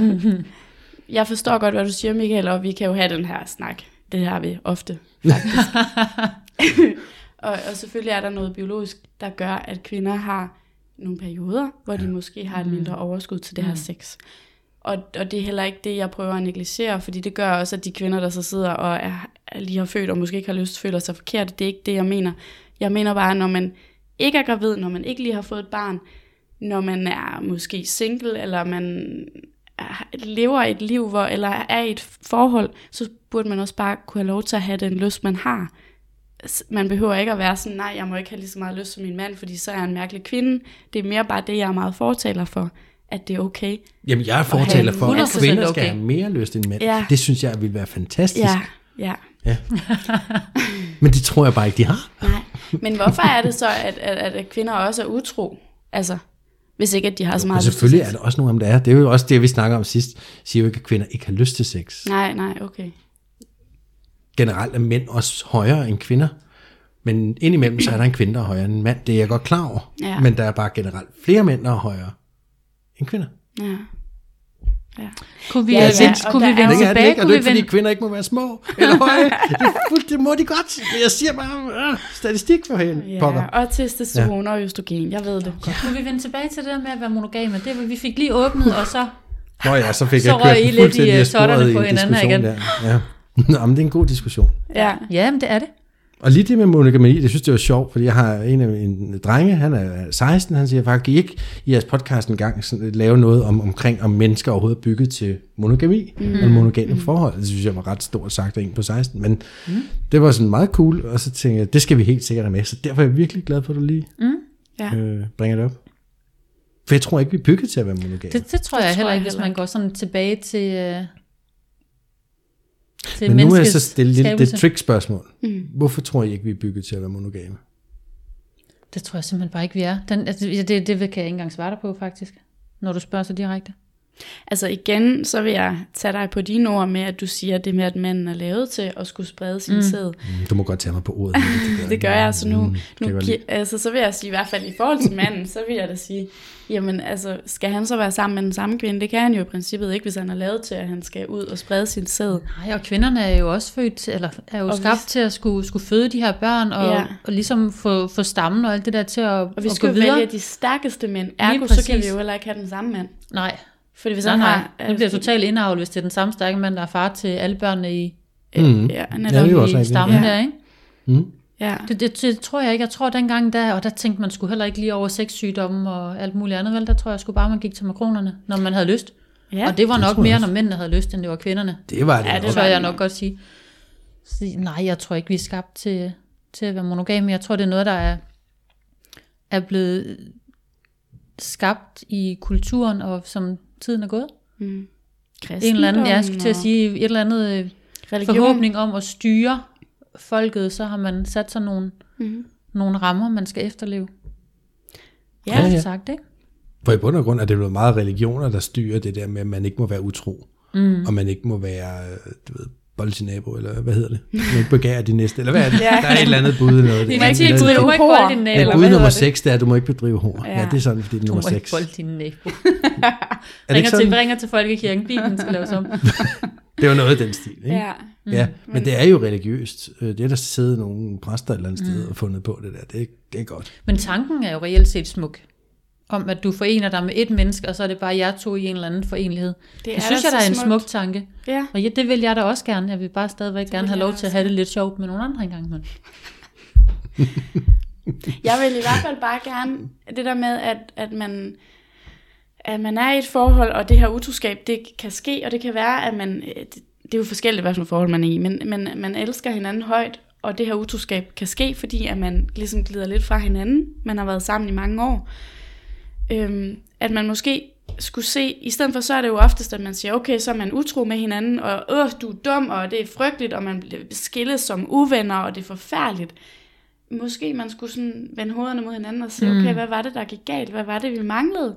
S4: jeg forstår godt, hvad du siger, Michael, og vi kan jo have den her snak. Det har vi ofte, faktisk. og, og selvfølgelig er der noget biologisk, der gør, at kvinder har nogle perioder, hvor de måske har et mindre overskud til det her sex. Og, og det er heller ikke det, jeg prøver at negligere, fordi det gør også, at de kvinder, der så sidder og er, lige har født og måske ikke har lyst, føler sig forkert. Det er ikke det, jeg mener. Jeg mener bare, når man ikke er gravid, når man ikke lige har fået et barn, når man er måske single, eller man lever et liv, hvor, eller er i et forhold, så burde man også bare kunne have lov til at have den lyst, man har. Man behøver ikke at være sådan, nej, jeg må ikke have lige så meget lyst som min mand, fordi så er jeg en mærkelig kvinde. Det er mere bare det, jeg er meget fortaler for, at det er okay.
S3: Jamen, jeg er fortaler for, at
S2: 100%
S3: kvinder skal
S2: okay.
S3: have mere lyst end mænd.
S4: Ja.
S3: Det synes jeg ville være fantastisk.
S4: Ja, ja.
S3: Men det tror jeg bare ikke, de har.
S4: Nej. Men hvorfor er det så, at, at, at, kvinder også er utro? Altså, hvis ikke, at de har så meget til
S3: selvfølgelig er der også nogle af dem, der er. Det er jo også det, vi snakker om sidst. Siger jo ikke, at kvinder ikke har lyst til sex.
S4: Nej, nej, okay.
S3: Generelt er mænd også højere end kvinder. Men indimellem, så er der en kvinde, der er højere end en mand. Det er jeg godt klar over.
S4: Ja.
S3: Men der er bare generelt flere mænd, der er højere end kvinder.
S4: Ja. ja.
S2: Kunne vi,
S4: Ja,
S2: ja,
S4: ja,
S2: vende, kunne vi
S4: er
S2: vende
S3: Det er det
S2: tilbage?
S3: ikke, og
S2: Kunne
S3: det er
S2: vi
S3: ikke, fordi
S2: vende,
S3: kvinder ikke må være små eller høje. Det, er det må de godt. Jeg siger bare, øh, statistik for hende.
S4: Ja,
S3: Pokker.
S4: og testosteron ja. og østrogen, jeg ved det.
S2: kunne vi vende tilbage til det der med at være monogame? Det var, vi fik lige åbnet, og så...
S3: Nå ja, så fik
S2: Så
S3: jeg kørt
S2: I lidt i,
S3: fuldstændig
S2: øh, på
S3: en
S2: hinanden her igen.
S3: Der. Ja. Nå, men det er en god diskussion.
S4: Ja.
S2: Ja, men det er det.
S3: Og lige det med monogami, det synes jeg var sjovt, fordi jeg har en af mine drenge, han er 16, han siger faktisk, ikke i jeres podcast en gang sådan, lave noget om, omkring, om mennesker overhovedet er bygget til monogami, mm. og monogame mm. forhold. Det synes jeg var ret stort sagt af en på 16, men mm. det var sådan meget cool, og så tænkte jeg, det skal vi helt sikkert have med, så derfor er jeg virkelig glad for, at du lige
S4: Ja.
S3: øh, bringer det op. For jeg tror ikke, vi er bygget til at være monogame.
S2: Det, det tror
S4: Det
S2: jeg
S4: tror
S2: heller ikke, hvis man går sådan tilbage til, øh, til
S3: Men nu er så lidt det
S2: skabelse.
S3: trick-spørgsmål. Mm. Hvorfor tror I ikke, vi er bygget til at være monogame?
S2: Det tror jeg simpelthen bare ikke, vi er. Den, altså, det, det kan jeg ikke engang svare dig på, faktisk. Når du spørger så direkte.
S4: Altså igen, så vil jeg tage dig på dine ord med, at du siger det med, at manden er lavet til at skulle sprede sin mm. sæd.
S3: Mm, Du må godt tage mig på ordet. Det,
S4: Det gør jeg, så nu,
S3: Mm,
S4: nu altså, så vil jeg sige, i hvert fald i forhold til manden, så vil jeg da sige, jamen altså, skal han så være sammen med den samme kvinde? Det kan han jo i princippet ikke, hvis han er lavet til, at han skal ud og sprede sin sæd.
S2: Nej, og kvinderne er jo også født eller er jo
S4: Og
S2: skabt
S4: hvis-
S2: til at skulle, skulle føde de her børn, og,
S4: Ja.
S2: og ligesom få, få stammen og alt det der til at,
S4: Og vi
S2: at
S4: skal jo vælge de stærkeste mænd, ergo så kan vi jo heller ikke have den samme mand.
S2: Nej,
S4: Fordi hvis
S2: nej,
S4: han
S2: nej.
S4: har...
S2: Det bliver totalt indavlet, hvis det er den samme stærke mand, der er far til alle børnene i,
S3: Mm.
S4: Ja,
S3: Ja,
S4: netop.
S3: jo også
S2: i stammen
S4: Ja.
S2: der, ikke?
S3: Mm.
S4: ja.
S2: Det, det, det, tror jeg ikke. Jeg tror dengang der, og der tænkte man skulle heller ikke lige over sexsygdomme og alt muligt andet, vel? Der tror jeg sgu bare, man gik til makronerne, når man havde lyst.
S4: ja.
S2: Og det var
S3: det
S2: nok
S3: tror
S2: mere, når mændene havde lyst, end det var kvinderne.
S3: Det var det.
S4: Ja,
S3: ja,
S4: det
S2: tør
S4: var
S2: jeg nok
S4: nok.
S2: godt sige. sige. Nej, jeg tror ikke, vi er skabt til, til at være monogame. Jeg tror, det er noget, der er, er blevet skabt i kulturen, og som tiden er gået.
S4: Mm.
S2: En eller anden, jeg skulle til at sige, et eller andet øh,
S4: religion.
S2: forhåbning om at styre folket, så har man sat sig nogle,
S4: Mm.
S2: nogle rammer, man skal efterleve.
S4: Ja,
S3: Ja, ja.
S2: Sagt, ikke?
S3: For i bund og grund er det jo meget religioner, der styrer det der med, at man ikke må være utro. Mm. Og man ikke må være, øh, du ved, nabo, eller hvad hedder det? Man må ikke begære de næste, eller hvad er det?
S4: Ja.
S3: Der er et eller andet bud. Noget,
S2: Det ikke du
S4: bedrive
S2: må ikke
S4: hår.
S2: bolde din nabo.
S3: Ja,
S4: eller
S3: bud nummer
S4: hedder det?
S3: 6, det er, at du må ikke bedrive hår. Ja,
S4: Ja.
S3: det er sådan, fordi det er
S2: Du
S3: nummer
S2: må ikke
S3: 6.
S2: bolde din nabo.
S3: Er det
S2: ringer,
S3: ikke
S2: til, ringer til folkekirken. Bibelen skal laves om.
S3: Det var noget af den stil, ikke?
S4: ja.
S3: Ja, men det er jo religiøst. Øh, Det er der sidder nogle præster et eller andet sted og fundet på det der. Det er, det er godt.
S2: Men tanken er jo reelt set smuk. Om at du forener dig med et menneske, og så er det bare jer to i en eller anden forenlighed. Det, det synes jeg, der er en
S4: smukt.
S2: smuk tanke.
S4: Ja.
S2: Og ja, det vil jeg da også gerne. Jeg vil bare stadigvæk gerne
S4: vil
S2: have lov til at have det lidt sjovt med nogle andre engang. Men.
S4: Jeg vil i hvert fald bare gerne, det der med, at, at man at man er i et forhold, og det her utroskab, det kan ske, og det kan være, at man, øh, det, det er jo forskelligt, hvad for forhold man er i, men, men man elsker hinanden højt, og det her utroskab kan ske, fordi at man ligesom glider lidt fra hinanden, man har været sammen i mange år, øhm, at man måske skulle se, i stedet for så er det jo oftest, at man siger, okay, så er man utro med hinanden, og øh, du er dum, og det er frygteligt, og man bliver skilles som uvenner, og det er forfærdeligt. Måske man skulle sådan vende hovederne mod hinanden og sige, okay, hvad var det, der gik galt? Hvad var det, vi manglede?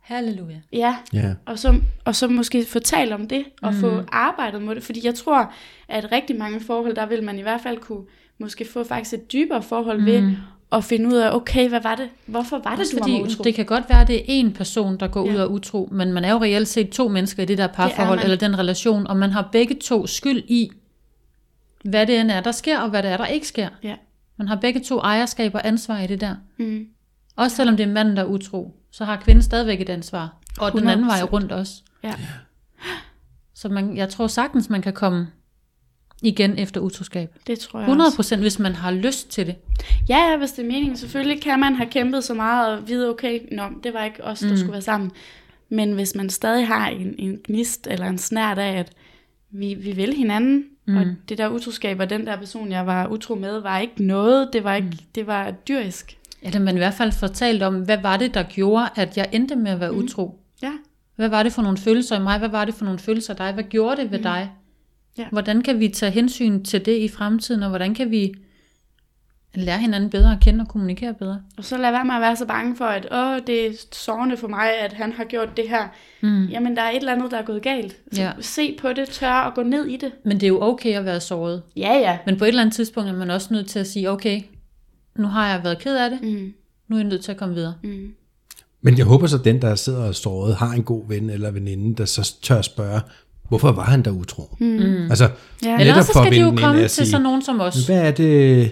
S2: Halleluja.
S4: Ja,
S3: Ja.
S4: og så, og så måske få talt om det, og mm. få arbejdet med det. Fordi jeg tror, at rigtig mange forhold, der vil man i hvert fald kunne måske få faktisk et dybere forhold mm. ved at finde ud af, okay, hvad var det? Hvorfor var det,
S2: Også
S4: du var
S2: fordi
S4: utro?
S2: det kan godt være, at det er en person, der går
S4: Ja.
S2: ud og utro, men man er jo reelt set to mennesker i det der parforhold,
S4: man.
S2: eller den relation, og man har begge to skyld i, hvad det end er, der sker, og hvad det er, der ikke sker.
S4: Ja.
S2: Man har begge to ejerskab og ansvar i det der.
S4: Mm.
S2: Også selvom det er manden, der er utro, så har kvinden stadigvæk et ansvar. Og den anden vej
S4: 100%.
S2: rundt også.
S4: Ja.
S2: Så man, jeg tror sagtens, man kan komme igen efter utroskab.
S4: Det tror jeg
S2: 100
S4: også.
S2: procent, hvis man har lyst til det.
S4: Ja, ja, hvis det er meningen. Selvfølgelig kan man have kæmpet så meget og vide, okay, nå, det var ikke os, der mm. skulle være sammen. Men hvis man stadig har en, en gnist eller en snært af, at vi, vi vil hinanden, mm. og det der utroskab og den der person, jeg var utro med, var ikke noget. Det var, ikke, mm. det var dyrisk.
S2: Eller man i hvert fald fortalt om, hvad var det, der gjorde, at jeg endte med at være utro?
S4: Ja,
S2: Hvad var det for nogle følelser i mig? Hvad var det for nogle følelser i dig? Hvad gjorde det ved dig?
S4: Ja.
S2: Hvordan kan vi tage hensyn til det i fremtiden, og hvordan kan vi lære hinanden bedre at kende og kommunikere bedre?
S4: og så lad være med at være så bange for, at Åh, det er sårende for mig, at han har gjort det her. Mm. Jamen, der er et eller andet, der er gået galt. Så
S2: Ja.
S4: se på det, tør og gå ned i det.
S2: Men det er jo okay at være såret.
S4: Ja, ja.
S2: Men på et eller andet tidspunkt er man også nødt til at sige, okay, nu har jeg været ked af det,
S4: Mm.
S2: nu er jeg nødt til at komme videre.
S4: Mm.
S3: Men jeg håber så, at den, der sidder og såret, har en god ven eller veninde, der så tør spørge, hvorfor var han der utro? Mm. Altså,
S4: Ja.
S2: Eller så
S3: for at
S2: skal de jo
S3: ind
S2: komme til
S3: sige,
S2: sådan nogen som os.
S3: Hvad er det...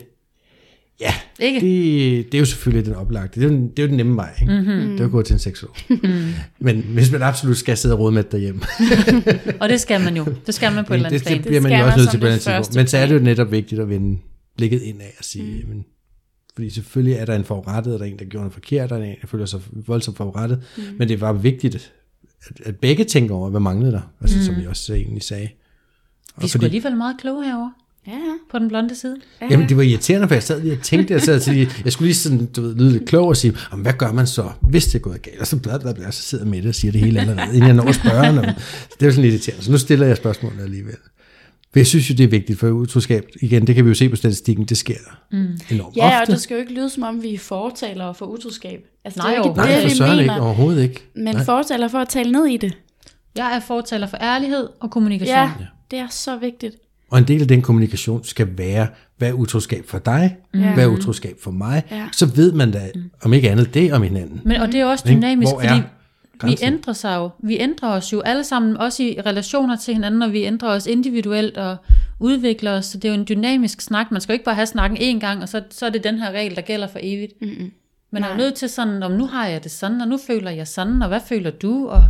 S3: Ja,
S2: Ikke?
S3: det, det er jo selvfølgelig den oplagte. Det er jo den, det er jo den nemme vej. Ikke?
S2: Mhm.
S3: Mm-hmm. Det er jo gå til en seksolog. Men hvis man absolut skal sidde og rode med det derhjemme,
S2: Og det skal man jo. Det skal man på et eller
S3: det,
S2: andet
S3: det,
S2: plan.
S3: bliver man jo også nødt til på et
S4: det
S3: eller andet Men så er det jo netop vigtigt at vende blikket indad og sige, mm. men, fordi selvfølgelig er der en forurettet, og der er en, der gjorde noget forkert, og der er en, der føler sig voldsomt forurettet. Mm. Men det var vigtigt, at, at begge tænker over, hvad manglede der, altså, mm. som vi også egentlig sagde. Og
S2: Vi sgu alligevel meget kloge herovre
S4: Ja, ja.
S2: på den blonde side.
S4: ja.
S3: Jamen, det var irriterende, for jeg sad lige og tænkte, jeg, sad til, jeg skulle lige sådan, du ved, lyde lidt klog og sige, "Jamen, hvad gør man så, hvis det er gået galt? Og så, bla, bla, bla, så sidder jeg med det og siger det hele allerede, inden jeg når at spørge. Når, det er jo sådan lidt irriterende. Så nu stiller jeg spørgsmålet alligevel. For jeg synes jo, det er vigtigt, for utroskab, igen, det kan vi jo se på statistikken, det sker mm. enormt
S4: Ja, og
S3: ofte.
S4: det skal jo ikke lyde som om, vi er fortalere for utroskab. Altså,
S2: Nej,
S4: det er ikke
S2: overhovedet
S3: Nej,
S4: det,
S3: for
S4: vi
S3: søren ikke,
S4: mener.
S3: overhovedet ikke.
S4: Men
S3: Nej.
S4: fortaler for at tale ned i det.
S2: Jeg er fortaler for ærlighed og kommunikation.
S4: Ja, det er så vigtigt.
S3: Og en del af den kommunikation skal være, hvad er utroskab for dig?
S4: Ja.
S3: Hvad er utroskab for mig?
S4: Ja.
S3: Så ved man da, om ikke andet, det om hinanden.
S2: Men, og det er også dynamisk,
S3: Hvor
S2: fordi vi ændrer sig jo. Vi ændrer os jo alle sammen, også i relationer til hinanden, og vi ændrer os individuelt og udvikler os. Så det er jo en dynamisk snak. Man skal jo ikke bare have snakken én gang, og så, så er det den her regel, der gælder for evigt.
S4: Mm-mm.
S2: Man er jo
S4: Nej.
S2: nødt til sådan, om nu har jeg det sådan, og nu føler jeg sådan, og hvad føler du? Og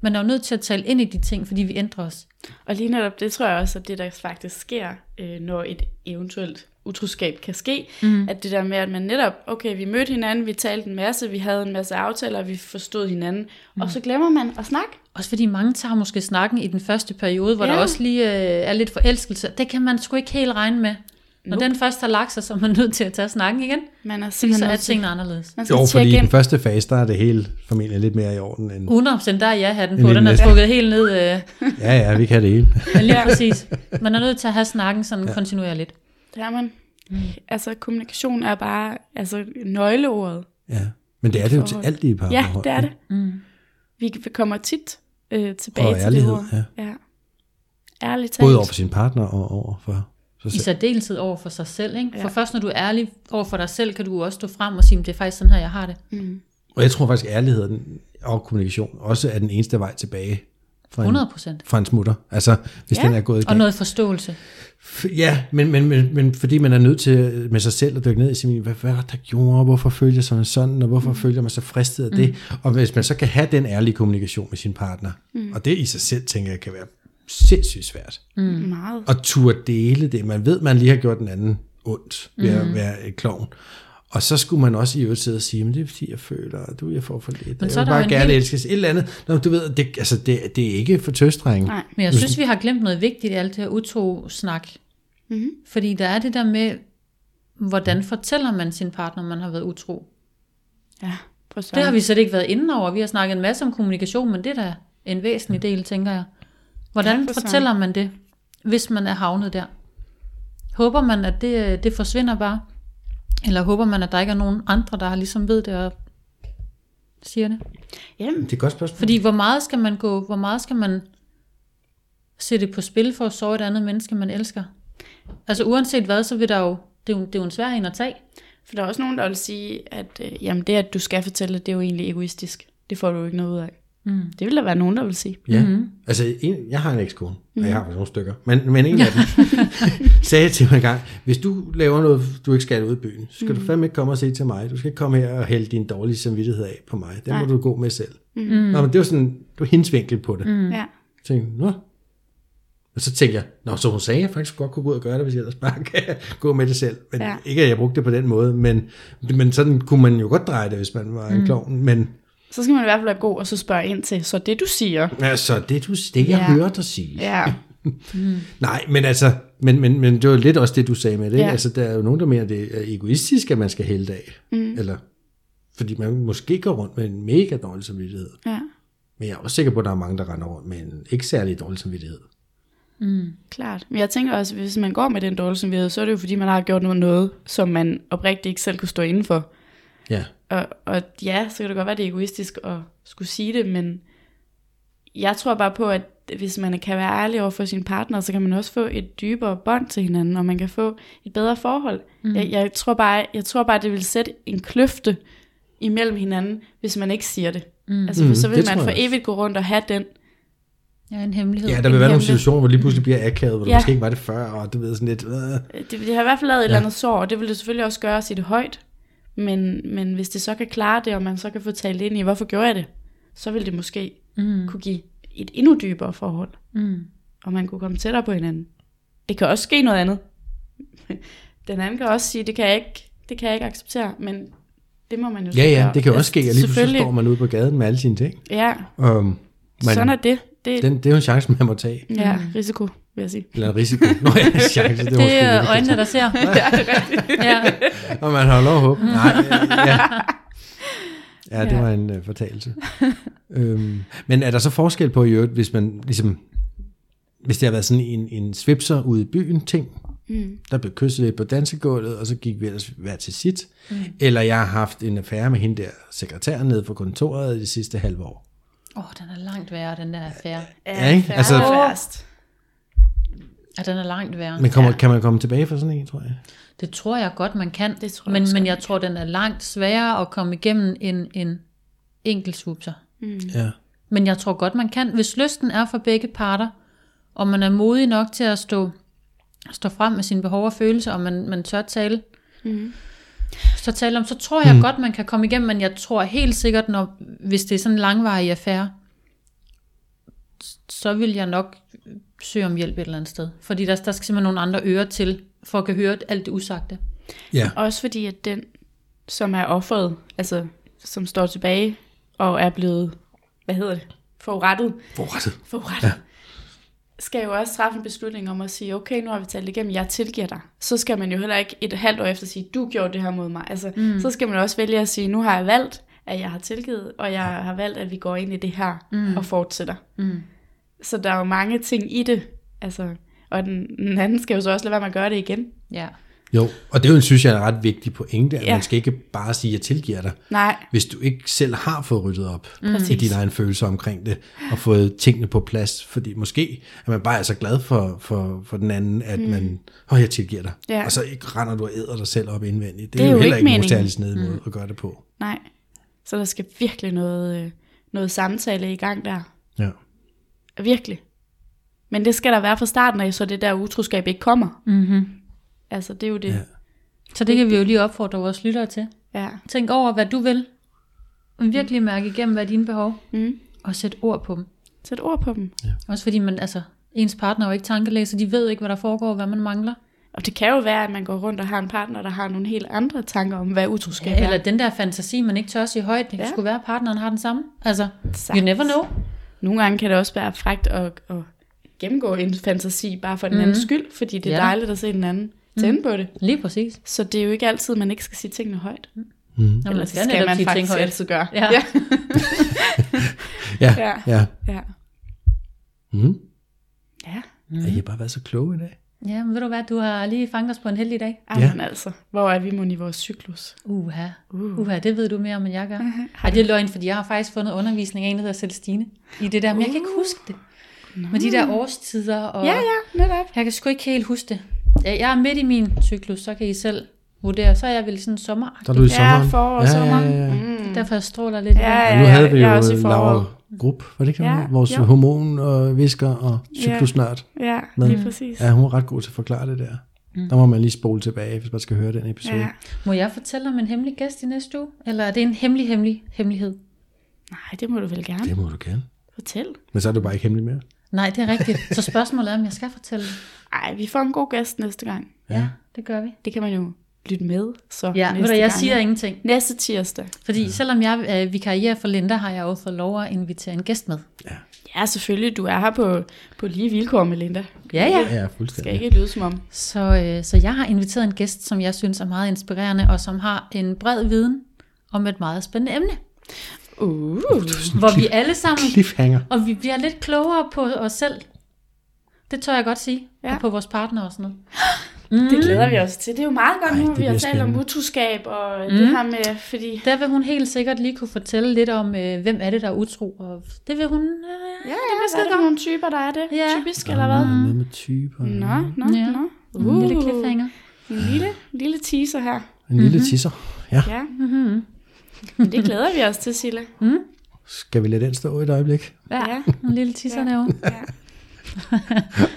S2: man er jo nødt til at tale ind i de ting, fordi vi ændrer os.
S4: Og lige netop det tror jeg også, at det der faktisk sker, øh, når et eventuelt utroskab kan ske, mm. at det der med, at man netop, okay, vi mødte hinanden, vi talte en masse, vi havde en masse aftaler, vi forstod hinanden, mm. og så glemmer man at snakke.
S2: Også fordi mange tager måske snakken i den første periode, hvor ja.
S4: Ja.
S2: der også lige øh, er lidt forelskelse. Det kan man sgu ikke helt regne med. Når
S4: Nope.
S2: den først har lagt sig, så er man nødt til at tage snakken igen.
S4: Man er simpelthen
S2: så er tingene anderledes.
S4: Man skal
S3: Jo, fordi i den første fase, der er det hele familien lidt mere i orden end...
S2: 100% der er jeg hatten
S3: En
S2: på. Den er trukket helt ned. Øh,
S3: Ja, ja, vi kan det hele.
S2: men lige præcis. Man er nødt til at have snakken sådan ja. kontinuerligt.
S4: Det er man. Mm. Altså, kommunikation er bare altså, nøgleordet.
S3: Ja. Men det er det jo til alt i et par
S4: Ja, det er det.
S2: Mm.
S4: Vi kommer tit øh, tilbage
S3: Og
S4: til
S3: ærlighed,
S4: det ord.
S3: ja.
S4: ja. Ærligt talt.
S3: Både over for sin partner og over for sig
S2: I
S3: selv.
S2: særdeleshed over for sig selv. Ikke?
S4: Ja.
S2: For først når du er ærlig over for dig selv, kan du også stå frem og sige, det er faktisk sådan her, jeg har det.
S4: Mm.
S3: Og jeg tror faktisk, at ærligheden og kommunikation også er den eneste vej tilbage fra en,
S2: 100 procent.
S3: fra en smutter. Altså, hvis
S4: Ja.
S3: den er gået i
S2: Og
S3: dag.
S2: noget forståelse.
S3: Ja, men, men, men, men fordi man er nødt til med sig selv at dykke ned i sin, hvad, hvad var der gjorde, hvorfor følte jeg sådan sådan, og hvorfor følte man så fristet af det. Og hvis man så kan have den ærlige kommunikation med sin partner, mm. og det i sig selv, tænker jeg, kan være sindssygt svært.
S4: Mm. Meget.
S3: At turde dele det. Man ved, man lige har gjort den anden ondt ved at være et klovn. Og så skulle man også i øvrigt sidde og sige, men det er fordi, jeg føler, at du jeg får for lidt.
S2: Men
S3: jeg
S2: så er
S3: vil bare
S2: en
S3: gerne
S2: hel-
S3: elskes. Et eller andet. Nå, du ved, det, altså, det, det er ikke for tøstdrenge.
S4: Nej.
S2: Men jeg synes, vi har glemt noget vigtigt i alt det her utro-snak.
S4: Mm-hmm.
S2: Fordi der er det der med, hvordan fortæller man sin partner, man har været utro.
S4: Ja, for
S2: Det har vi slet ikke været inde over. Vi har snakket en masse om kommunikation, men det er da en væsentlig del, tænker jeg. Hvordan
S4: Ja, for
S2: fortæller man det, hvis man er havnet der? Håber man, at det, det forsvinder bare? Eller håber man, at der ikke er nogen andre, der ligesom ved det og siger det?
S4: Jamen,
S3: Det er et godt spørgsmål.
S2: Fordi hvor meget skal man gå, hvor meget skal man sætte på spil for at sove et andet menneske, man elsker? Altså uanset hvad, så vil der jo, det er jo, det er jo en svær en at tage.
S4: for der er også nogen, der vil sige, at øh, jamen, det, at du skal fortælle, det er jo egentlig egoistisk. Det får du jo ikke noget ud af.
S2: Mm.
S4: Det vil der være nogen, der vil sige.
S3: Ja, mm-hmm. altså en, jeg har en ekskone, og jeg har faktisk nogle stykker, men, men en af dem sagde til mig en gang, hvis du laver noget, du ikke skal ud i byen, så skal mm. du fandme ikke komme og se til mig. Du skal ikke komme her og hælde din dårlige samvittighed af på mig. Den må du gå med selv. Mm. Nå, men det var sådan, det var hendes vinkel på det. Mm.
S4: Ja.
S3: Jeg tænkte, nå. Og så tænkte jeg, nå, så hun sagde, at jeg faktisk godt kunne gå ud og gøre det, hvis jeg ellers bare kan gå med det selv. Men
S4: Ja.
S3: ikke, at jeg brugte det på den måde, men, men sådan kunne man jo godt dreje det, hvis man var en klovn. Men
S4: Så skal man i hvert fald være god og så spørge ind til, så det du siger.
S3: altså, det, du, det jeg
S4: Ja.
S3: hørte dig sige.
S4: Ja,
S3: Nej, men altså, men, men, men det var lidt også det, du sagde med det.
S4: Ja.
S3: Altså, der er jo nogen, der mener, det er egoistisk, at man skal hælde af. Mm. Eller, fordi man måske går rundt med en mega dårlig samvittighed.
S4: ja,
S3: Men jeg er også sikker på, at der er mange, der render rundt med en ikke særlig dårlig samvittighed.
S4: klart. Men jeg tænker også, hvis man går med den dårlige samvittighed, så er det jo fordi, man har gjort noget, noget som man oprigtigt ikke selv kunne stå inden for.
S3: Ja.
S4: Og, og ja, så kan det godt være, det er egoistisk at skulle sige det, men jeg tror bare på, at hvis man kan være ærlig over for sin partner, så kan man også få et dybere bånd til hinanden, og man kan få et bedre forhold. Mm. Jeg, jeg, tror bare, jeg tror bare, det vil sætte en kløfte imellem hinanden, hvis man ikke siger det. Mm. Altså, for
S3: Mm,
S4: så vil
S3: det
S4: man for evigt gå rundt og have den.
S2: Ja, en hemmelighed.
S3: Ja, der
S4: en
S3: vil være nogle
S4: hemmelig-
S3: situationer, hvor lige pludselig bliver akavet, hvor ja.
S4: Ja.
S3: der måske ikke var det før, og du ved sådan lidt... Øh.
S4: Det, det har i hvert fald lavet et eller andet sår, og det vil det selvfølgelig også gøre at sige det højt. Men, men hvis det så kan klare det, og man så kan få talt ind i, hvorfor gjorde jeg det, så vil det måske
S2: Mm.
S4: kunne give et endnu dybere forhold,
S2: Mm.
S4: og man kunne komme tættere på hinanden. Det kan også ske noget andet. Den anden kan også sige, det kan jeg ikke, det kan jeg ikke acceptere, men det må man jo så
S3: Ja, ja, det kan også ske, at lige pludselig står man ude på gaden med alle sine ting.
S4: Ja,
S3: Um, men
S4: sådan er det. Det
S3: den, det er jo en chance, man må tage.
S4: ja, risiko, vil jeg sige.
S3: Eller en risiko. Nå ja, chance, det,
S2: Det er øjnene, der ser. ja.
S3: Og man har lov at håbe. Nej, ja. Ja, det
S4: Ja.
S3: var en uh, fortalelse. øhm, men er der så forskel på i øvrigt, hvis man ligesom, hvis det har været sådan en, en svipser ude i byen ting,
S4: Mm.
S3: der blev kysset lidt på dansegulvet, og så gik vi ellers hver til sit, mm. eller jeg har haft en affære med hende der sekretæren nede på kontoret i de sidste halve år.
S2: Åh, oh, den er langt værre, den der affære.
S3: Ja, ikke?
S4: fair
S3: Altså-
S4: værst.
S2: Ja, den er langt værre.
S3: Men kommer, ja. kan man komme tilbage fra sådan en, tror jeg?
S2: Det tror jeg godt, man kan.
S4: Det tror jeg
S2: men,
S4: også
S2: men jeg tror, den er langt sværere at komme igennem end en enkelt svupser.
S3: Ja.
S2: Men jeg tror godt, man kan. Hvis lysten er for begge parter, og man er modig nok til at stå, stå frem med sine behov og følelser, og man, man tør tale,
S4: Mm.
S2: så tale om, så tror jeg mm. godt, man kan komme igennem, men jeg tror helt sikkert, når, hvis det er sådan en langvarig affære, så vil jeg nok søge om hjælp et eller andet sted. Fordi der, der skal simpelthen nogle andre ører til, for at kan høre alt det usagte.
S3: Ja.
S4: Også fordi, at den, som er offeret, altså som står tilbage og er blevet, hvad hedder det, forurettet,
S3: Forrettet.
S4: forurettet ja. skal jo også træffe en beslutning om at sige, okay, nu har vi talt igennem, jeg tilgiver dig. Så skal man jo heller ikke et halvt år efter sige, du gjorde det her mod mig. Altså, mm. så skal man også vælge at sige, nu har jeg valgt, at jeg har tilgivet, og jeg har valgt, at vi går ind i det her mm. og fortsætter.
S2: Mm.
S4: Så der er jo mange ting i det. Altså, Og den, den anden skal jo så også lade være med at gøre det igen.
S2: Ja.
S3: Jo, og det synes jeg, er en ret vigtig pointe, at
S4: Ja.
S3: man skal ikke bare sige, jeg tilgiver dig,
S4: Nej,
S3: hvis du ikke selv har fået ryddet op mm. i dine egne følelser omkring det, og fået tingene på plads, fordi måske er man bare er så glad for, for, for den anden, at mm. man, åh, oh, jeg tilgiver dig,
S4: Ja.
S3: og så ikke render du og æder dig selv op indvendigt. Det,
S4: Det
S3: er, jo
S4: jo
S3: heller
S4: ikke
S3: nogen særlig snedig måde mm. at gøre det på.
S4: nej. Så der skal virkelig noget, øh, noget samtale i gang der.
S3: Ja.
S4: Virkelig. Men det skal der være fra starten af, så det der utroskab ikke kommer.
S2: Mm-hmm.
S4: Altså, det er jo det.
S3: Ja.
S4: Ja.
S2: Så det kan vi jo lige opfordre vores lyttere til.
S4: ja.
S2: Tænk over, hvad du vil. Og virkelig mærke igennem, hvad er dine behov.
S4: Mm.
S2: Og sæt ord på dem.
S4: Sæt ord på dem.
S2: Også fordi man, altså, ens partner er jo ikke tankelæser. De ved ikke, hvad der foregår, og hvad man mangler.
S4: Og det kan jo være, at man går rundt og har en partner, der har nogle helt andre tanker om, hvad utroskab
S2: Ja,
S4: er.
S2: eller den der fantasi, man ikke tør sige højt. Det ja.
S4: Ja.
S2: skulle være, at partneren har den samme. Altså, you
S4: Sagtens.
S2: never know.
S4: Nogle gange kan det også være frægt at, at gennemgå en fantasi, bare for den mm. andens skyld, fordi det er
S2: Ja.
S4: dejligt at se den anden tænde
S2: Mhm.
S4: på det.
S2: Lige præcis.
S4: Så det er jo ikke altid, man ikke skal sige tingene højt.
S3: Mm.
S2: Når
S4: Eller
S2: skal,
S4: skal man faktisk
S2: højt.
S4: altid gøre.
S2: Ja.
S4: ja.
S3: Ja,
S4: Ja.
S3: ja. ja.
S4: ja.
S3: Mm.
S4: ja.
S3: Mm. I har bare været så kloge i dag.
S2: Ja, men ved du hvad, du har lige fanget os på en heldig dag.
S4: Ej,
S3: Ja.
S4: men altså, hvor er vi mon i vores cyklus?
S2: Uha,
S4: Uh.
S2: uha, det ved du mere om, end jeg gør.
S4: Mhm.
S2: Ej, det er løgn, fordi jeg har faktisk fundet undervisning af en, der hedder Celestine, i det der, men jeg kan ikke huske det. Med de der årstider, og
S4: Ja, ja, netop.
S2: jeg kan sgu ikke helt huske det. Ja, Jeg er midt i min cyklus, så kan I selv vurdere. Så er jeg vel sådan sommer.
S3: Så er du i
S4: Ja,
S3: sommeren.
S4: forår og
S3: ja,
S4: sommer.
S3: Ja, ja, ja.
S4: Mm.
S2: Derfor jeg stråler lidt.
S4: Ja.
S3: Og
S4: ja,
S3: nu
S4: ja,
S3: havde vi
S4: jeg er
S3: jo
S4: også i foråret.
S3: Laura Grupp, var det ikke
S4: Ja,
S3: ja, vores
S4: jo.
S3: hormon og visker og cyklusnørd.
S4: Ja,
S3: Men-
S4: lige præcis.
S3: Ja, hun er ret god til at forklare det der. Mm. Der må man lige spole tilbage, hvis man skal høre den episode.
S4: Ja.
S2: Må jeg fortælle om en hemmelig gæst i næste uge? Eller er det en hemmelig, hemmelig hemmelighed?
S4: Nej, det må du vel gerne.
S3: Det må du gerne.
S4: Fortæl.
S3: Men så er du bare ikke hemmelig mere.
S2: Nej, det er rigtigt. Så spørgsmålet er, om jeg skal fortælle det.
S4: Ej, vi får en god gæst næste gang.
S2: Ja, det gør vi.
S4: Det kan man jo lytte med, så
S2: Ja, ved
S4: næste
S2: du, jeg
S4: gang.
S2: siger ingenting.
S4: Næste tirsdag.
S2: Fordi selvom jeg øh, vikarierer for Linda, har jeg jo fået lov at invitere en gæst med.
S4: Ja, selvfølgelig. Du er her på, på lige vilkår med Linda.
S2: Ja, ja.
S3: Ja,
S4: Det skal
S3: fuldstændig.
S4: ikke lyde som om.
S2: Så, øh, så jeg har inviteret en gæst, som jeg synes er meget inspirerende, og som har en bred viden om et meget spændende emne.
S4: Uh.
S2: Hvor vi alle sammen,
S3: Cliffhanger.
S2: og vi bliver lidt klogere på os selv. Det tør jeg godt sige. Ja.
S4: Ja.
S2: Og på vores partner og sådan noget.
S4: Det glæder vi os til. Det er jo meget godt
S3: Ej,
S4: nu,
S3: det
S4: vi har talt om utroskab og
S2: Mm.
S4: det her med, fordi...
S2: Der vil hun helt sikkert lige kunne fortælle lidt om, øh, hvem er det, der er utro. Og det vil hun... Øh,
S4: Ja, ja, hvad er det for nogle typer, der er det?
S2: Ja.
S4: Typisk, eller hvad?
S3: Noget med typer.
S4: Nå, nå,
S2: Ja.
S4: nå.
S2: en
S4: Uh,
S2: lille cliffhanger.
S4: en lille, lille teaser her.
S3: En lille tisser. Ja.
S4: Ja,
S2: Mm-hmm.
S4: men det glæder vi os til, Sille.
S3: Skal vi lade den stå et øjeblik?
S2: Ja,
S4: Ja.
S2: en lille tisser
S4: Ja.
S2: derovre.
S4: Ja.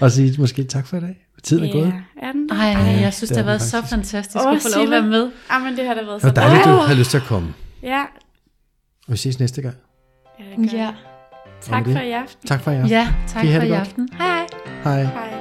S3: Og sige måske tak for i dag. Tiden er gået.
S4: Ja, er den det?
S2: Ej, jeg synes,
S3: det
S2: det,
S3: er
S2: har været
S3: den
S2: så
S3: faktisk.
S2: fantastisk
S4: Åh,
S2: at få lov at være med.
S4: Ah, men det har da været
S3: Det
S4: så
S3: var dejligt, du havde lyst til at komme.
S4: Ja.
S3: Og vi ses næste gang.
S4: ja, det gør
S2: Ja.
S4: Tak
S3: det.
S4: for i aften.
S3: Tak for jer.
S2: ja tak
S3: I
S2: for
S3: det
S2: i aften. Hej.
S3: Hej.
S4: Hej.